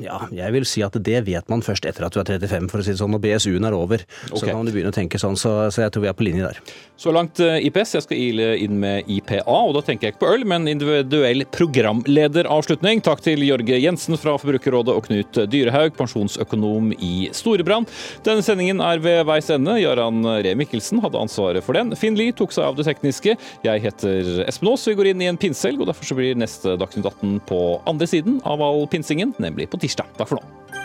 ja, jeg vil si at det vet man først etter at du er 35, for å si det sånn, og BSU-en er over. Så kan du begynne å tenke sånn, så, så jeg tror vi er på linje der.
Så langt eh, IPS. Jeg skal ile inn med IPA, og da tenker jeg ikke på øl, men individuell programlederavslutning. Takk til Jørge Jensen fra Forbrukerrådet og Knut Dyrehaug, pensjonsøkonom i Storebrand. Denne sendingen er ved veis ende. Jarand Ree Mikkelsen hadde ansvaret for den. Finn Lie tok seg av det tekniske. Jeg heter Espen Aas. Vi går inn i en pinsehelg, og derfor så blir neste Dagsnytt 18 på andre siden av all pinsingen, nemlig på tirsdag. Takk for nå.